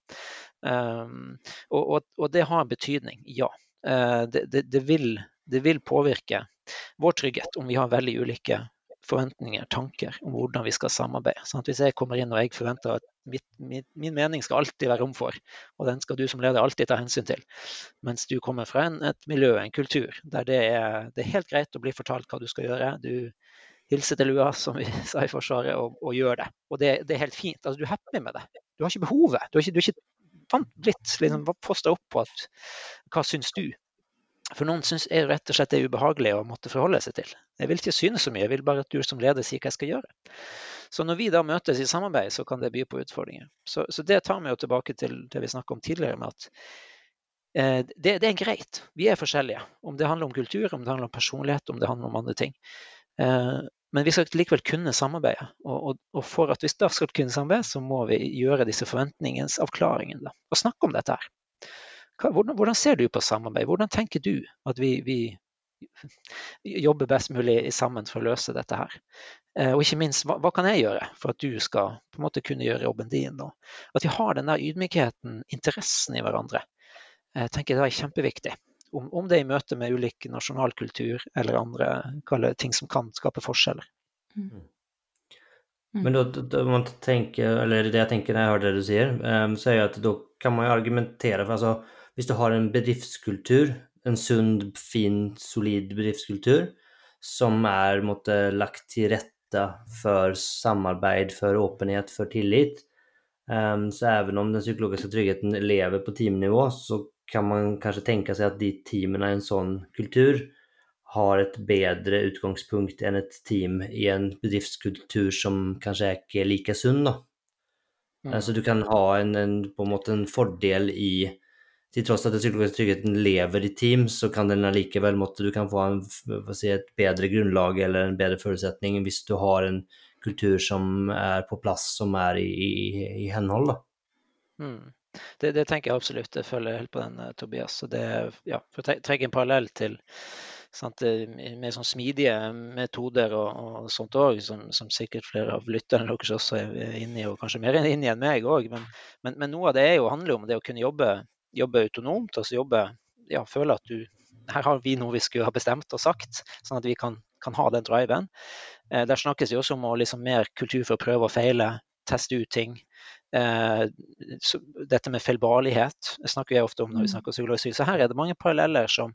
Um, og, og, det har betydning, ja. Uh, det, det, det, vil det vil påvirke vår trygghet om vi har veldig ulike forventninger, tanker om hvordan vi skal samarbeide. Sånn hvis jeg kommer inn og jeg forventer at mitt, min, min, mening skal alltid være rom for, og den skal du som leder alltid ta hensyn til, mens du kommer fra en, et miljø, en kultur, der det er, det er, helt greit å bli fortalt hva du skal gjøre. Du hilser til lua, som vi sa i Forsvaret, og, og gjør det. Og det, det, er helt fint. Altså, du er happy med det. Du har ikke behovet. Du har ikke, du har ikke blitt liksom, opp på at hva syns du? For noen syns jeg rett og slett er ubehagelig å måtte forholde seg til. Jeg vil ikke synes så mye, jeg vil bare at du som leder sier hva jeg skal gjøre. Så når vi da møtes i samarbeid, så kan det by på utfordringer. Så, så det tar meg jo tilbake til det vi snakka om tidligere, med at eh, det, det, er greit. Vi er forskjellige. Om det handler om kultur, om det handler om personlighet, om det handler om andre ting. Eh, men vi skal likevel kunne samarbeide. Og, og, og, for at vi da skal kunne samarbeide, så må vi gjøre disse forventningens avklaringene. Og snakke om dette her. Hvordan, hvordan, ser du på samarbeid? Hvordan tenker du at vi, vi jobber best mulig sammen for å løse dette her? Eh, og ikke minst, hva, hva, kan jeg gjøre for at du skal på en måte kunne gjøre jobben din? Da? At vi har den der ydmykheten, interessen i hverandre, jeg eh, tenker det er kjempeviktig. Om, om, det er i møte med ulik nasjonalkultur eller andre ting som kan skape forskjeller. Mm. mm. Men da, da, man tenker, eller det jeg tenker når jeg hører det du sier, um, så er jo at da kan man jo argumentere for altså, hvis du har en bedriftskultur, en sunn, fin, solid bedriftskultur, som er måtte, lagt til rette for samarbeid, for åpenhet, for tillit, um, så even om den psykologiske tryggheten lever på teamnivå, så kan man kanskje tenke seg at de teamene i en sånn kultur har et bedre utgangspunkt enn et team i en bedriftskultur som kanskje er ikke like sunn. da. Mm. Altså du kan ha en, en, på en måte en fordel i til tross at den psykologiske tryggheten lever i team, så kan den allikevel måtte, du kan få en, si, et bedre grunnlag eller en bedre forutsetning hvis du har en kultur som er på plass, som er i, i, i henhold. Mm. Det, det, tenker jeg absolutt. Jeg følger helt på den, eh, Tobias. Det, ja, for å trekke en parallell til sant, med sånn smidige metoder og, og sånt òg, som, som, sikkert flere av lytterne deres også er inne i, og kanskje mer inne i enn meg òg. Men, men, men, noe av det er jo, handler om det å kunne jobbe jobbe autonomt, altså jobbe ja, føle at du her har vi noe vi skulle ha bestemt og sagt, sånn at vi kan, kan ha den driven. Eh, der snakkes det også om å liksom mer kultur for å prøve og feile, teste ut ting. Eh, så, dette med feilbarlighet snakker jeg ofte om når vi mm. snakker psykologi. Så her er det mange paralleller som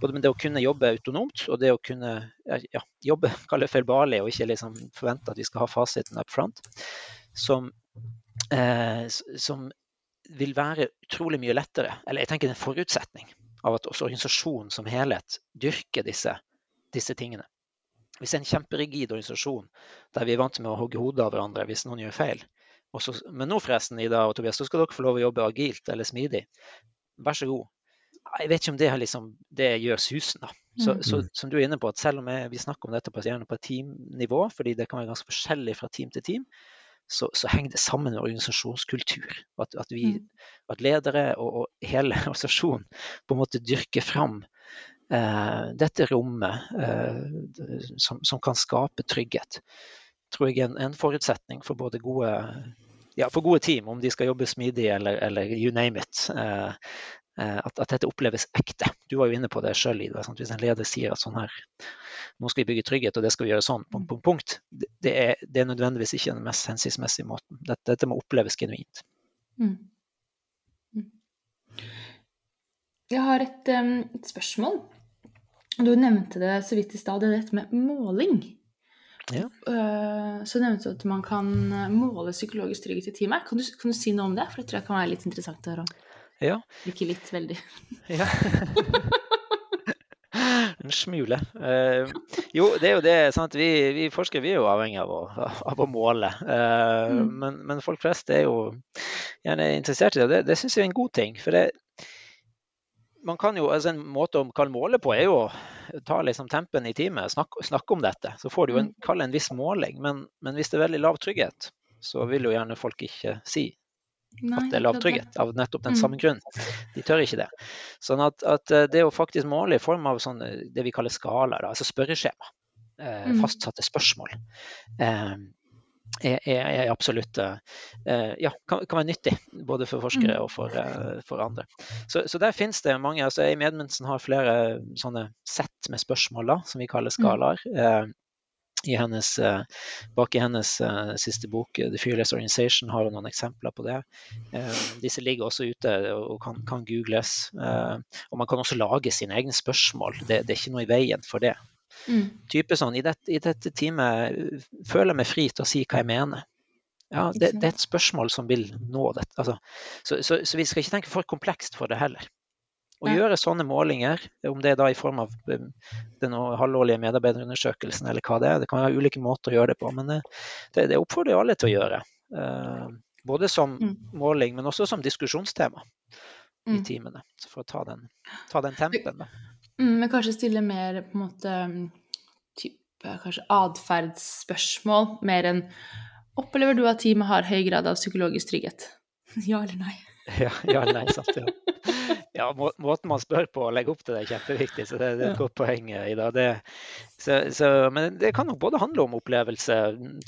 både med det å kunne jobbe autonomt og det å kunne ja, jobbe kalle feilbarlig og ikke liksom forvente at vi skal ha fasiten up front, som, eh, som vil være utrolig mye lettere, eller jeg tenker det er en forutsetning av at også organisasjonen som helhet dyrker disse, disse tingene. Hvis en kjemperigid organisasjon der vi er vant med å hogge hodet av hverandre hvis noen gjør feil, så, men nå forresten, Ida og Tobias, så skal dere få lov å jobbe agilt eller smidig. Vær så god. Jeg vet ikke om det, liksom, det gjør susen. da. Så, mm. så, som du er inne på, at Selv om jeg, vi snakker om dette på, gjerne på teamnivå, fordi det kan være ganske forskjellig fra team til team, så, så, henger det sammen med organisasjonskultur. At, at, vi, mm. at ledere og, og, hele organisasjonen på en måte dyrker fram eh, dette rommet eh, som, som, kan skape trygghet. tror jeg er en, en forutsetning for både gode ja, for gode team, om de skal jobbe smidig eller, eller you name it. Eh, at, at, dette oppleves ekte. Du var jo inne på det sjøl, Ida. Sant? Hvis en leder sier at sånn her, nå skal vi bygge trygghet, og det skal vi gjøre sånn, punkt, punkt, punkt. Det er, det er nødvendigvis ikke den mest hensiktsmessige måten. Dette, dette må oppleves genuint. Mm. mm. Jeg har et, um, et, spørsmål. Du nevnte det så vidt i stad, det er dette med måling. Ja. Uh, så nevnte du at man kan måle psykologisk trygghet i teamet. Kan du, kan du si noe om det? For det tror jeg kan være litt interessant å høre om. Ja. Ikke litt, veldig. Ja. en smule. Eh, jo, det er jo det. Sant? Vi, vi forskere vi er jo avhengig av å, av å måle. Eh, mm. men, men, folk flest er jo gjerne interessert i det. Det, det syns jeg er en god ting. For det, man kan jo, altså En måte å måle på er jo å ta liksom tempen i teamet, snakke, snakke om dette. Så får du jo en, mm. kalle en viss måling. Men, men hvis det er veldig lav trygghet, så vil jo gjerne folk ikke si Nei, at det er lav trygghet av nettopp den mm. samme grunn. De tør ikke det. Sånn at, at eh, det å faktisk måle i form av sånn, det vi kaller skalaer, altså spørreskjema, eh, mm. fastsatte spørsmål, eh, er, er, absolutt eh, ja, kan, kan, være nyttig. Både for forskere mm. og for, eh, for andre. Så, så, der finnes det mange. altså Amy Edmundsen har flere sånne sett med spørsmål da, som vi kaller skalaer. Eh, i hennes, eh, bak i hennes uh, siste bok, eh, 'The Fearless Organization', har hun noen eksempler på det. Disse ligger også ute og kan, kan googles. Og man kan også lage sine egne spørsmål. Det, det er ikke noe i veien for det. Mm. Type sånn, i, det, i dette teamet føler jeg meg fri til å si hva jeg mener. Ja, det, det er et spørsmål som vil nå dette. Altså, så, så, så vi skal ikke tenke for komplekst for det heller. Å ja. gjøre sånne målinger, om det er da i form av um, den halvårlige medarbeiderundersøkelsen eller hva det er, det kan være ulike måter å gjøre det på, men det, det oppfordrer alle til å gjøre. Uh, både som mm. måling, men også som diskusjonstema mm. i teamene. For å ta den, ta den tempen. Da. Mm, men kanskje stille mer på en måte type kanskje atferdsspørsmål, mer enn Opplever du at teamet har høy grad av psykologisk trygghet? ja eller nei? Ja, ja nei, sant. Ja. Ja, må, måten man spør på og legger opp til det, er kjempeviktig. Så det, det er et godt poeng i dag. Det, så, så, men det kan jo både handle om opplevelse,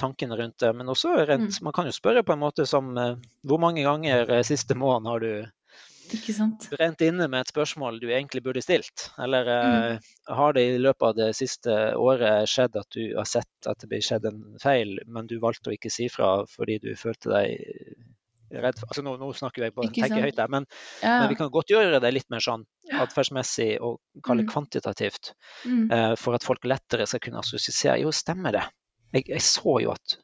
tankene rundt det, men også rent, mm. man kan jo spørre på en måte som eh, Hvor mange ganger eh, siste måned har du rent inne med et spørsmål du egentlig burde stilt? Eller mm. uh, har det i løpet av det siste året skjedd at du har sett at det blir skjedd en feil, men du valgte å ikke si fra fordi du følte deg redd for altså nå, nå, snakker jeg på tenker høyt der, men, ja. men, vi kan godt gjøre det litt mer sånn atferdsmessig og kalle mm. kvantitativt. Mm. Uh, for at folk lettere skal kunne assosiere. Jo, stemmer det. Jeg, jeg så jo at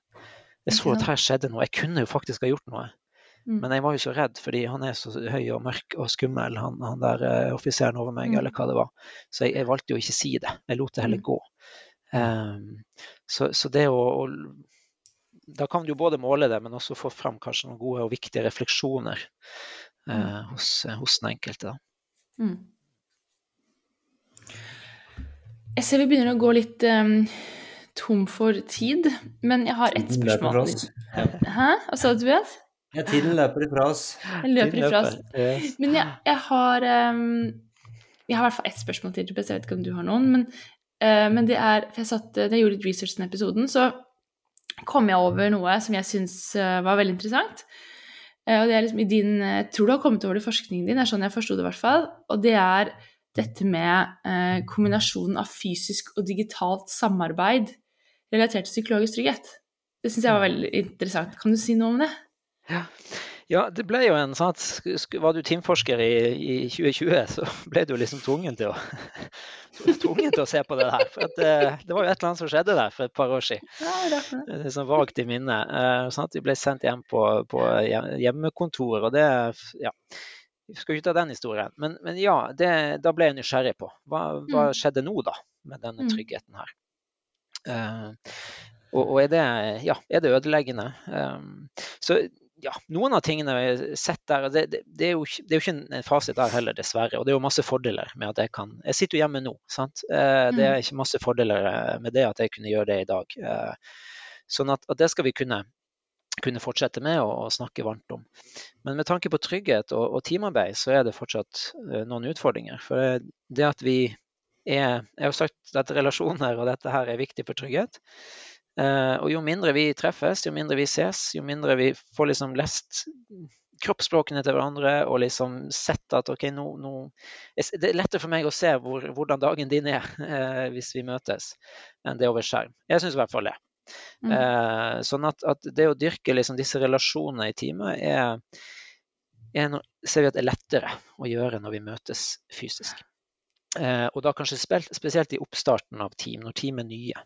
jeg så at her skjedde noe. Jeg kunne jo faktisk ha gjort noe. Mm. Men jeg var jo så redd, fordi han er så høy og mørk og skummel, han, han der uh, offiseren over meg, mm. eller hva det var. Så jeg, jeg, valgte jo ikke å si det. Jeg lot det heller mm. gå. Um, så, så, det å, å da kan du både måle det, men også få fram kanskje noen gode og viktige refleksjoner eh, mm. hos, hos, den enkelte. Mm. Jeg ser vi begynner å gå litt um, tom for tid, men jeg har ett spørsmål. Hæ? Hva sa du, Tobias? Ja, tiden løper ifra oss. Den løper ifra oss. Men jeg, jeg har um, Jeg har i hvert fall ett spørsmål til, Tobias. Jeg vet ikke om du har noen. Men, uh, men det er For jeg satt, jeg gjorde litt research i den episoden, så kom jeg over noe som jeg syns eh, var veldig interessant. Eh, og det er liksom i din Jeg eh, tror du har kommet over det i forskningen din, det er sånn jeg forsto det i hvert fall. Og det er dette med kombinasjonen av fysisk og digitalt samarbeid relatert til psykologisk trygghet. Det syns jeg var veldig interessant. Kan du si noe om det? Ja, ja, det ble jo en sånn at Var du teamforsker i, i 2020, så ble du liksom tvungen til å, tvungen til å se på det her. For det, eh, det, var jo et eller annet som skjedde der for et par år siden. Ja, det er sånn vagt i minnet. Eh, sånn at vi ble sendt hjem på, på hjemmekontor. Og det ja, Vi skal ikke ta den historien. Men, men ja, det, da ble jeg nysgjerrig på. Hva, hva, mm. skjedde nå, da, med denne mm. tryggheten her? Uh, og, og, er det, ja, er det ødeleggende? Um, så ja, noen av tingene vi har sett der, det, det, det, er jo, det, er jo, ikke en fasit der heller, dessverre. Og det er jo masse fordeler med at jeg kan Jeg sitter jo hjemme nå, sant. Eh, det er mm. ikke masse fordeler eh, med det at jeg kunne gjøre det i dag. Eh, sånn at, at, det skal vi kunne, kunne fortsette med å, å, snakke varmt om. Men med tanke på trygghet og, og teamarbeid, så er det fortsatt noen utfordringer. For det at vi er Jeg har sagt at relasjoner og dette her er viktig for trygghet. Uh, og jo mindre vi treffes, jo mindre vi ses, jo mindre vi får liksom lest kroppsspråkene til hverandre og liksom sett at OK, nå, nå Det er lettere for meg å se hvor, hvordan dagen din er eh, hvis vi møtes, enn det over skjerm. Jeg syns i hvert fall det. Mm. Eh, sånn at, at, det å dyrke liksom disse relasjonene i teamet er, er no, ser vi at det er lettere å gjøre når vi møtes fysisk. Eh, og da kanskje spesielt i oppstarten av team, når team er nye,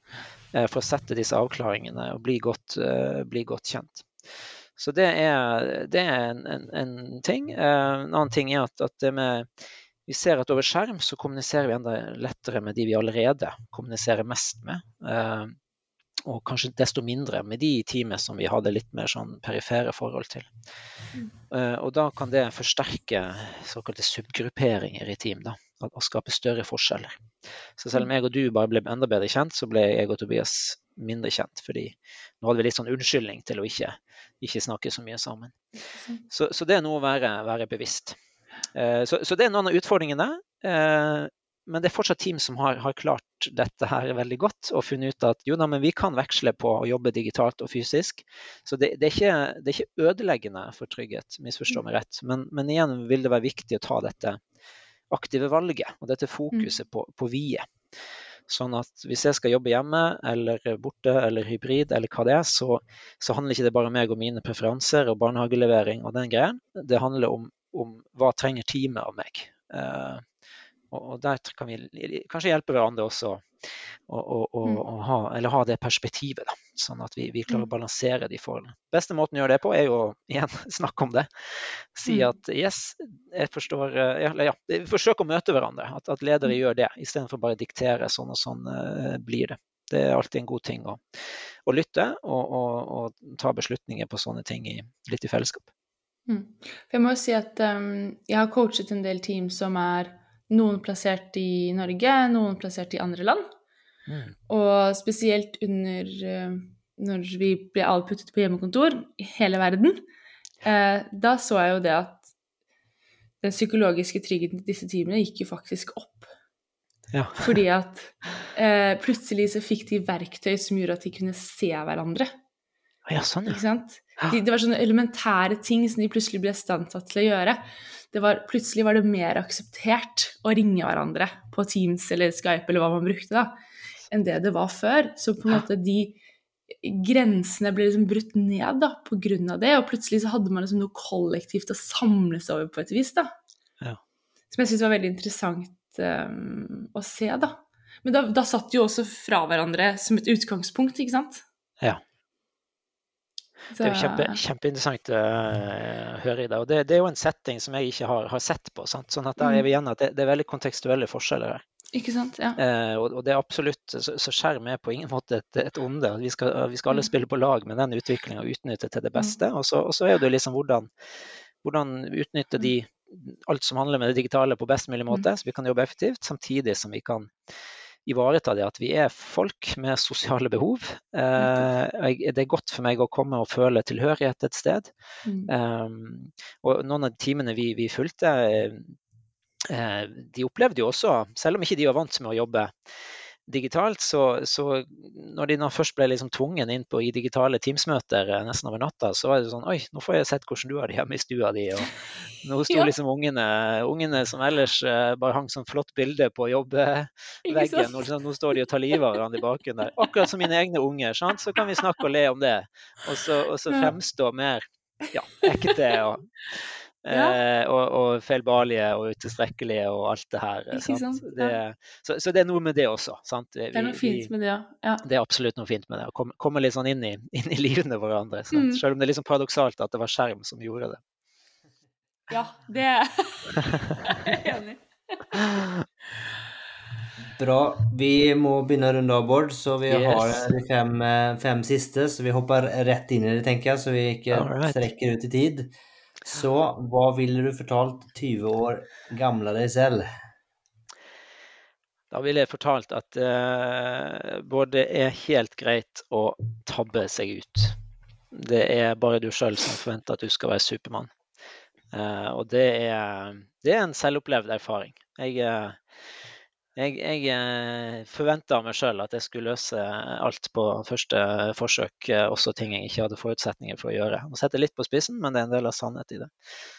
eh, for å sette disse avklaringene og bli godt, eh, bli godt kjent. Så det er, det er en, en, en, ting. En annen ting er at, at med, vi ser at over skjerm så kommuniserer vi enda lettere med de vi allerede kommuniserer mest med. Og kanskje desto mindre med de i teamet som vi hadde litt mer sånn perifere forhold til. Mm. Og da kan det forsterke såkalte subgrupperinger i team. da å skape større forskjeller. Så selv om mm. jeg og du bare ble enda bedre kjent, så ble jeg og Tobias mindre kjent. Fordi nå hadde vi litt sånn unnskyldning til å ikke, ikke snakke så mye sammen. Så, så det er noe å være, være bevisst. Eh, så, så, det er noen av utfordringene. Eh, men det er fortsatt team som har, har, klart dette her veldig godt og funnet ut at jo da, men vi kan veksle på å jobbe digitalt og fysisk. Så det, det, er, ikke, det er, ikke, ødeleggende for trygghet, misforstå meg rett. Men, men igjen vil det være viktig å ta dette aktive valget og dette mm. fokuset på, på vie. Sånn at hvis jeg skal jobbe hjemme eller borte eller hybrid eller hva det er, så, så handler ikke det bare om meg og mine preferanser og barnehagelevering og den greien. Det handler om, om hva trenger teamet av meg. Uh, og, der kan vi kanskje hjelpe hverandre også å mm. ha, ha, det perspektivet. Da, sånn at vi, vi, klarer å mm. balansere de forholdene. Beste måten å gjøre det på er jo igjen snakke om det. Si mm. at yes, jeg forstår Eller ja, forsøk å møte hverandre. At, at ledere gjør det, istedenfor bare å diktere sånn og sånn uh, blir det. Det er alltid en god ting å, å lytte og, og, og, ta beslutninger på sånne ting i, litt i fellesskap. Mm. Jeg må jo si at um, jeg har coachet en del team som er noen plassert i Norge, noen plassert i andre land. Mm. Og spesielt under uh, når vi ble alle puttet på hjemmekontor i hele verden, eh, da så jeg jo det at den psykologiske tryggheten til disse teamene gikk jo faktisk opp. Ja. Fordi at eh, plutselig så fikk de verktøy som gjorde at de kunne se hverandre. Ja, sånn, ja. Ikke sant? De, det var sånne elementære ting som de plutselig ble stansatt til å gjøre var, plutselig var det mer akseptert å ringe hverandre på Teams eller Skype eller hva man brukte, da, enn det det var før. Så på en måte de grensene ble liksom brutt ned da, på grunn av det, og plutselig så hadde man liksom noe kollektivt å samles over på et vis. da. Ja. Som jeg syns var veldig interessant um, å se, da. Men da, da satt de jo også fra hverandre som et utgangspunkt, ikke sant? Ja. Det er jo kjempe, kjempeinteressant å uh, høre i det. Og det, det, er jo en setting som jeg ikke har, har sett på. Sant? Sånn at der er mm. vi igjen at det, det, er veldig kontekstuelle forskjeller her. Ikke sant, ja. Eh, og, og, det er absolutt, så, så skjerm er på ingen måte et, et onde. Vi skal, vi skal alle mm. spille på lag med den utviklinga og utnytte til det beste. Mm. Og, så, og så er det liksom hvordan, hvordan utnytte de, alt som handler med det digitale på best mulig måte, så vi kan jobbe effektivt, samtidig som vi kan ivareta det at vi er folk med sosiale behov. Eh, det er godt for meg å komme og føle tilhørighet et sted. Mm. Um, og noen av timene vi, vi fulgte, eh, de opplevde jo også, selv om ikke de var vant med å jobbe digitalt, så, så, når de nå først ble liksom tvungen inn på i digitale Teams-møter eh, nesten over natta, så var det sånn Oi, nå får jeg sett hvordan du har det hjemme i stua di. Og nå sto ja. liksom ungene, ungene som ellers uh, bare hang sånn flott bilde på jobbveggen, nå, liksom, nå står de og tar livet av hverandre i bakgrunnen der. Akkurat som mine egne unger. Sant? Så kan vi snakke og le om det. Og så, og så fremstå mer ja, ekte. og ja. Eh, og, og, feilbarlige og utilstrekkelige og alt det her. Det, så, så, det er noe med det også. Vi, det er noe fint med det, ja. Det er absolutt noe fint med det. Å komme, komme litt sånn inn i, inn i livene hverandre. Mm. Selv om det er sånn paradoksalt at det var skjerm som gjorde det. Ja, det er jeg enig Bra. Vi må begynne å runde av, Bård. Så vi yes. har de fem, eh, fem, siste. Så vi hopper rett inn i det, tenker jeg, så vi ikke right. strekker ut i tid. Så hva ville du fortalt 20 år gamle deg selv? Da ville jeg fortalt at uh, både er helt greit å tabbe seg ut. Det er bare du sjøl som forventer at du skal være Supermann. Uh, og det er, det er, en selvopplevd erfaring. Jeg, uh, Jeg, jeg eh, forventa meg sjøl at jeg skulle løse alt på første forsøk, eh, også ting jeg ikke hadde forutsetninger for å gjøre. Nå setter jeg litt på spissen, men det er en del av sannhet i det.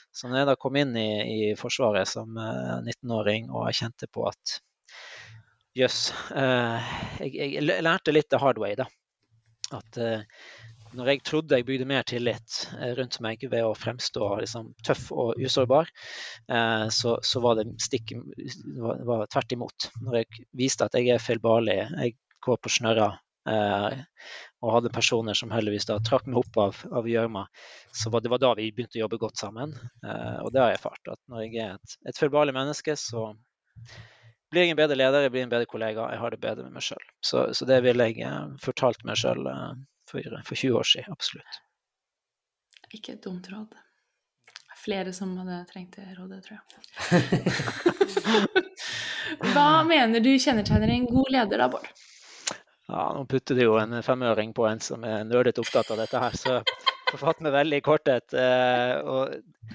Så når jeg da kom inn i, i Forsvaret som 19-åring og kjente på at jøss, yes, jeg, jeg, lærte litt the hard way, da. At når jeg trodde jeg bygde mer tillit eh, rundt meg ved å fremstå liksom, tøff og usårbar, eh, så, så, var det stikk var, var tvert imot. Når jeg viste at jeg er feilbarlig, jeg går på snørra eh, og hadde personer som heldigvis da trakk meg opp av, av gjørma, så var det var da vi begynte å jobbe godt sammen. og det har jeg erfart. At når jeg er et, et feilbarlig menneske, så blir jeg en bedre leder, jeg blir en bedre kollega, jeg har det bedre med meg sjøl. Så, så, det ville jeg fortalt meg sjøl for, for 20 år siden, absolutt. Ikke et dumt råd. Flere som hadde trengt det rådet, tror jeg. Hva mener du kjennetegner en god leder, da, Bård? Ja, Nå putter du jo en femøring på en som er nerdete opptatt av dette her, så får fatte meg veldig i korthet. Eh,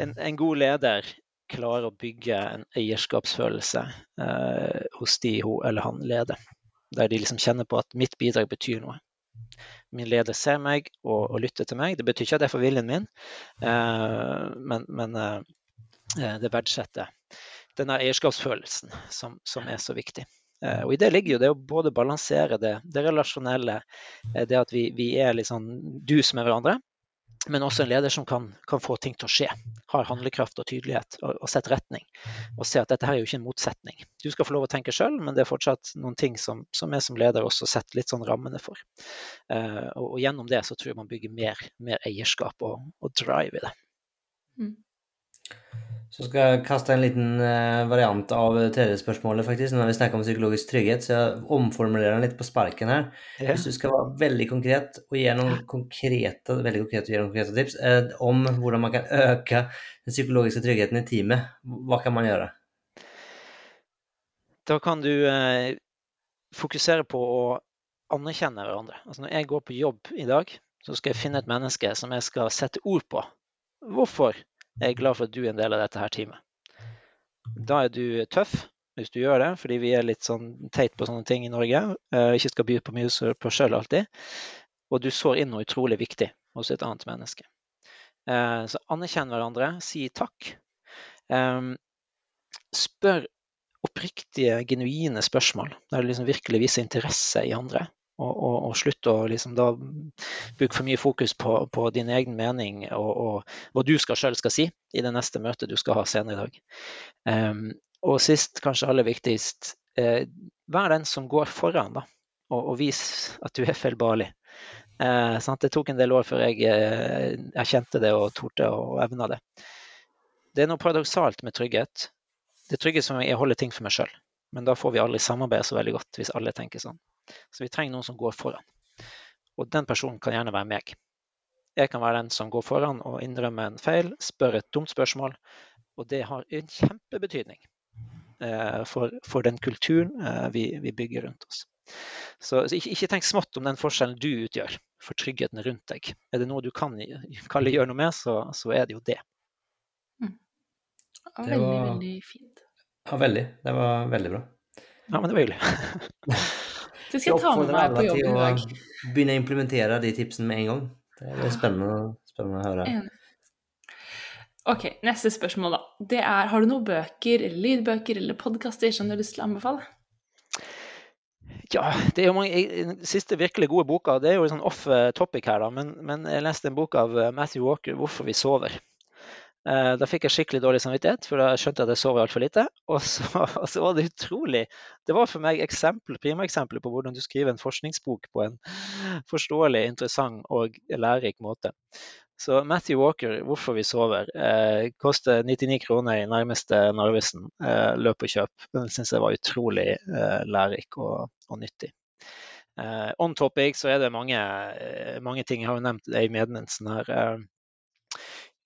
en, en, god leder klarer å bygge en eierskapsfølelse eh, hos de hun eller han leder. Der de liksom kjenner på at mitt bidrag betyr noe min leder ser meg og, og, lytter til meg. Det betyr ikke at er for viljen min, eh, men, men eh, eh, det verdsetter denne eierskapsfølelsen som, som, er så viktig. Og I det ligger jo det å både balansere det, det relasjonelle, det at vi, vi er litt sånn dus med hverandre, men også en leder som kan, kan, få ting til å skje. Har handlekraft og tydelighet og, og setter retning. Og ser at dette her er jo ikke en motsetning. Du skal få lov å tenke sjøl, men det er fortsatt noen ting som, som jeg som leder også setter litt sånn rammene for. Uh, og, og, gjennom det så tror jeg man bygger mer, mer eierskap og, og, drive i det. Mm. Så skal jeg kaste en liten eh, variant av tredje spørsmålet, faktisk, når vi snakker om psykologisk trygghet. Så jeg omformulerer den litt på sparken her. Ja. Hvis du skal være veldig konkret og gi noen konkrete, veldig konkrete, noen konkrete tips eh, om hvordan man kan øke den psykologiske tryggheten i teamet, hva kan man gjøre? Da kan du eh, fokusere på å anerkjenne hverandre. Altså når jeg går på jobb i dag, så skal jeg finne et menneske som jeg skal sette ord på. Hvorfor jeg er glad for at du er en del av dette her teamet. Da er du tøff hvis du gjør det, fordi vi er litt sånn teit på sånne ting i Norge. Uh, ikke skal by på mye på sjøl alltid. Og du sår inn noe utrolig viktig hos et annet menneske. Uh, så anerkjenn hverandre, si takk. Um, spør oppriktige, genuine spørsmål der du liksom virkelig viser interesse i andre og, og, og slutte å liksom da bruke for mye fokus på, på din egen mening og, og, hva du skal sjøl skal si i det neste møtet du skal ha senere i dag. Um, og sist, kanskje aller viktigst, uh, vær den som går foran, da, og, og vis at du er feilbarlig. Uh, det tok en del år før jeg erkjente det og torde og evna det. Det er noe paradoksalt med trygghet. Det er trygghet som jeg holder ting for meg sjøl. Men da får vi aldri samarbeide så veldig godt hvis alle tenker sånn. Så vi trenger noen som går foran. Og den personen kan gjerne være meg. Jeg kan være den som går foran og innrømmer en feil, spør et dumt spørsmål. Og det har en kjempebetydning eh, for, for, den kulturen eh, vi, vi, bygger rundt oss. Så, så ikke, ikke, tenk smått om den forskjellen du utgjør for tryggheten rundt deg. Er det noe du kan kan gjøre noe med, så, så er det jo det. Mm. Det var, veldig fint. Ja, veldig. Det var veldig bra. Ja, men det var hyggelig. Det skal jeg ta med meg på jobb i dag. Begynne å implementere de tipsene med en gang. Det er spennende, spennende å høre. Ok, neste spørsmål, da. Det er, har du noen bøker, lydbøker eller podkaster som du har lyst til å anbefale? Ja, det er jo mange, Den siste virkelig gode boka det er jo sånn off topic her, da, men, men jeg leste en bok av eh, Matthew Walker, 'Hvorfor vi sover'. Eh, da fikk jeg skikkelig dårlig samvittighet, for da skjønte jeg at jeg sov altfor lite. Og så, og så, var det utrolig Det var for meg eksempel, primeksempler på hvordan du skriver en forskningsbok på en forståelig, interessant og lærerik måte. Så Matthew Walker, 'Hvorfor vi sover', eh, koster 99 kroner i nærmeste Narvesen. Eh, løp og kjøp. Den syns jeg var utrolig eh, lærerik og, og nyttig. Eh, on topic så er det mange, eh, mange ting. Jeg har jo nevnt i medmensen her.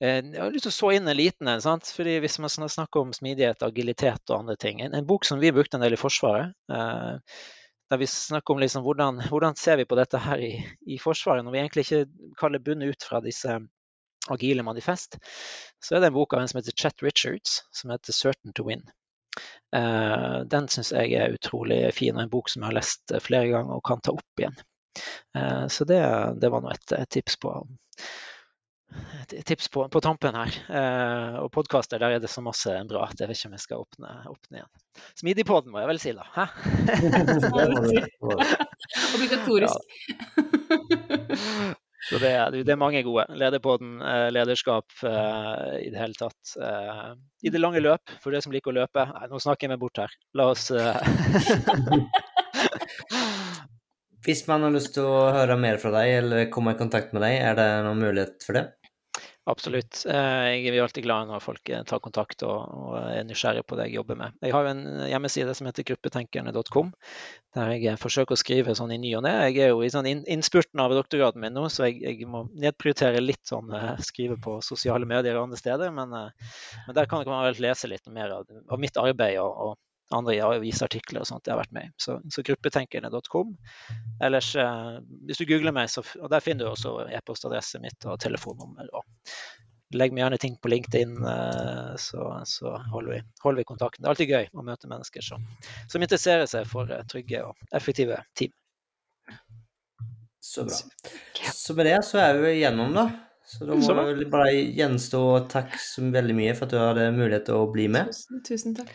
Eh, jeg har lyst til å så inn en liten en. fordi Hvis man snakker om smidighet, agilitet og andre ting En, en bok som vi brukte en del i Forsvaret, eh, der vi snakker om liksom hvordan, hvordan, ser vi på dette her i, i, Forsvaret, når vi egentlig ikke kaller bundet ut fra disse agile manifest, så er det en bok av en som heter Chet Richards, som heter 'Certain to Win'. Eh, den syns jeg er utrolig fin, og en bok som jeg har lest flere ganger og kan ta opp igjen. Eh, så det, det var nå et, et, tips på tips på, på tampen her. Eh, og podkaster, der er det så masse bra at jeg vet ikke om jeg skal åpne, åpne igjen. Smidigpodden må jeg vel si, da. Hæ? Obligatorisk. Så det, det, er mange gode. Lederpodden, eh, lederskap eh, i det hele tatt. Uh, I det lange løp, for det som liker å løpe. Nei, nå snakker jeg meg bort her. La oss Hvis man har lyst til å høre mer fra deg eller komme i kontakt med deg, er det noen mulighet for det? Absolutt. Eh, jeg er alltid glad når folk eh, tar kontakt og, er nysgjerrig på det jeg jobber med. Jeg har en hjemmeside som heter gruppetenkerne.com, der jeg eh, forsøker å skrive sånn i ny og ne. Jeg er jo i sånn innspurten av doktorgraden min nå, så jeg, jeg, må nedprioritere litt sånn skrive på sosiale medier og andre steder. Men, men der kan man lese litt mer av, av mitt arbeid og, og andre avisartikler og sånt jeg har vært med i. Så, så gruppetenkerne.com. Ellers, eh, hvis du googler meg, så, og der finner du også e-postadressen mitt og telefonnummer. og Legg meg gjerne ting på LinkedIn, eh, så, så holder, vi, holder, vi, kontakten. Det er alltid gøy å møte mennesker som, som interesserer seg for eh, trygge og effektive team. Så bra. Så med det så er vi igjennom, da. Så da må det bare gjenstå takk så veldig mye for at du hadde mulighet til å bli med. Tusen, tusen takk.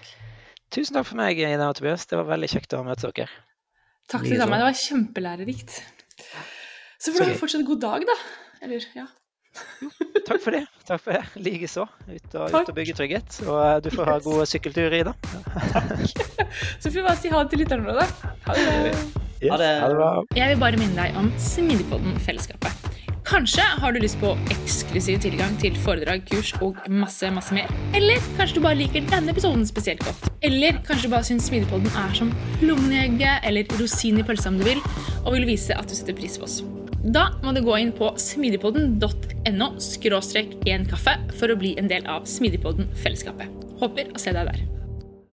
Tusen takk for meg, Ida og Tobias. Det var veldig kjekt å møte dere. Takk til samme. Det var kjempelærerikt. Så får du ha fortsatt en god dag, da. Eller, ja. takk for det. Takk for det. Likeså. Ut, og, ut og bygge trygghet. Og eh, du får ha gode sykkelturer, Ida. Så får vi bare si ha det til lytterne våre, da. Ha det. Yes. Ha det. Jeg vil bare minne deg om Smidigpodden-fellesskapet. Kanskje har du lyst på eksklusiv tilgang til foredrag, kurs og masse masse mer. Eller kanskje du bare liker denne episoden spesielt godt. Eller kanskje du bare syns Smidigpodden er som plommeegget eller rosin i pølsa om du vil, og vil vise at du setter pris på oss. Da må du gå inn på smidigpodden.no skråstrek en kaffe for å bli en del av Smidigpodden-fellesskapet. Håper å se deg der.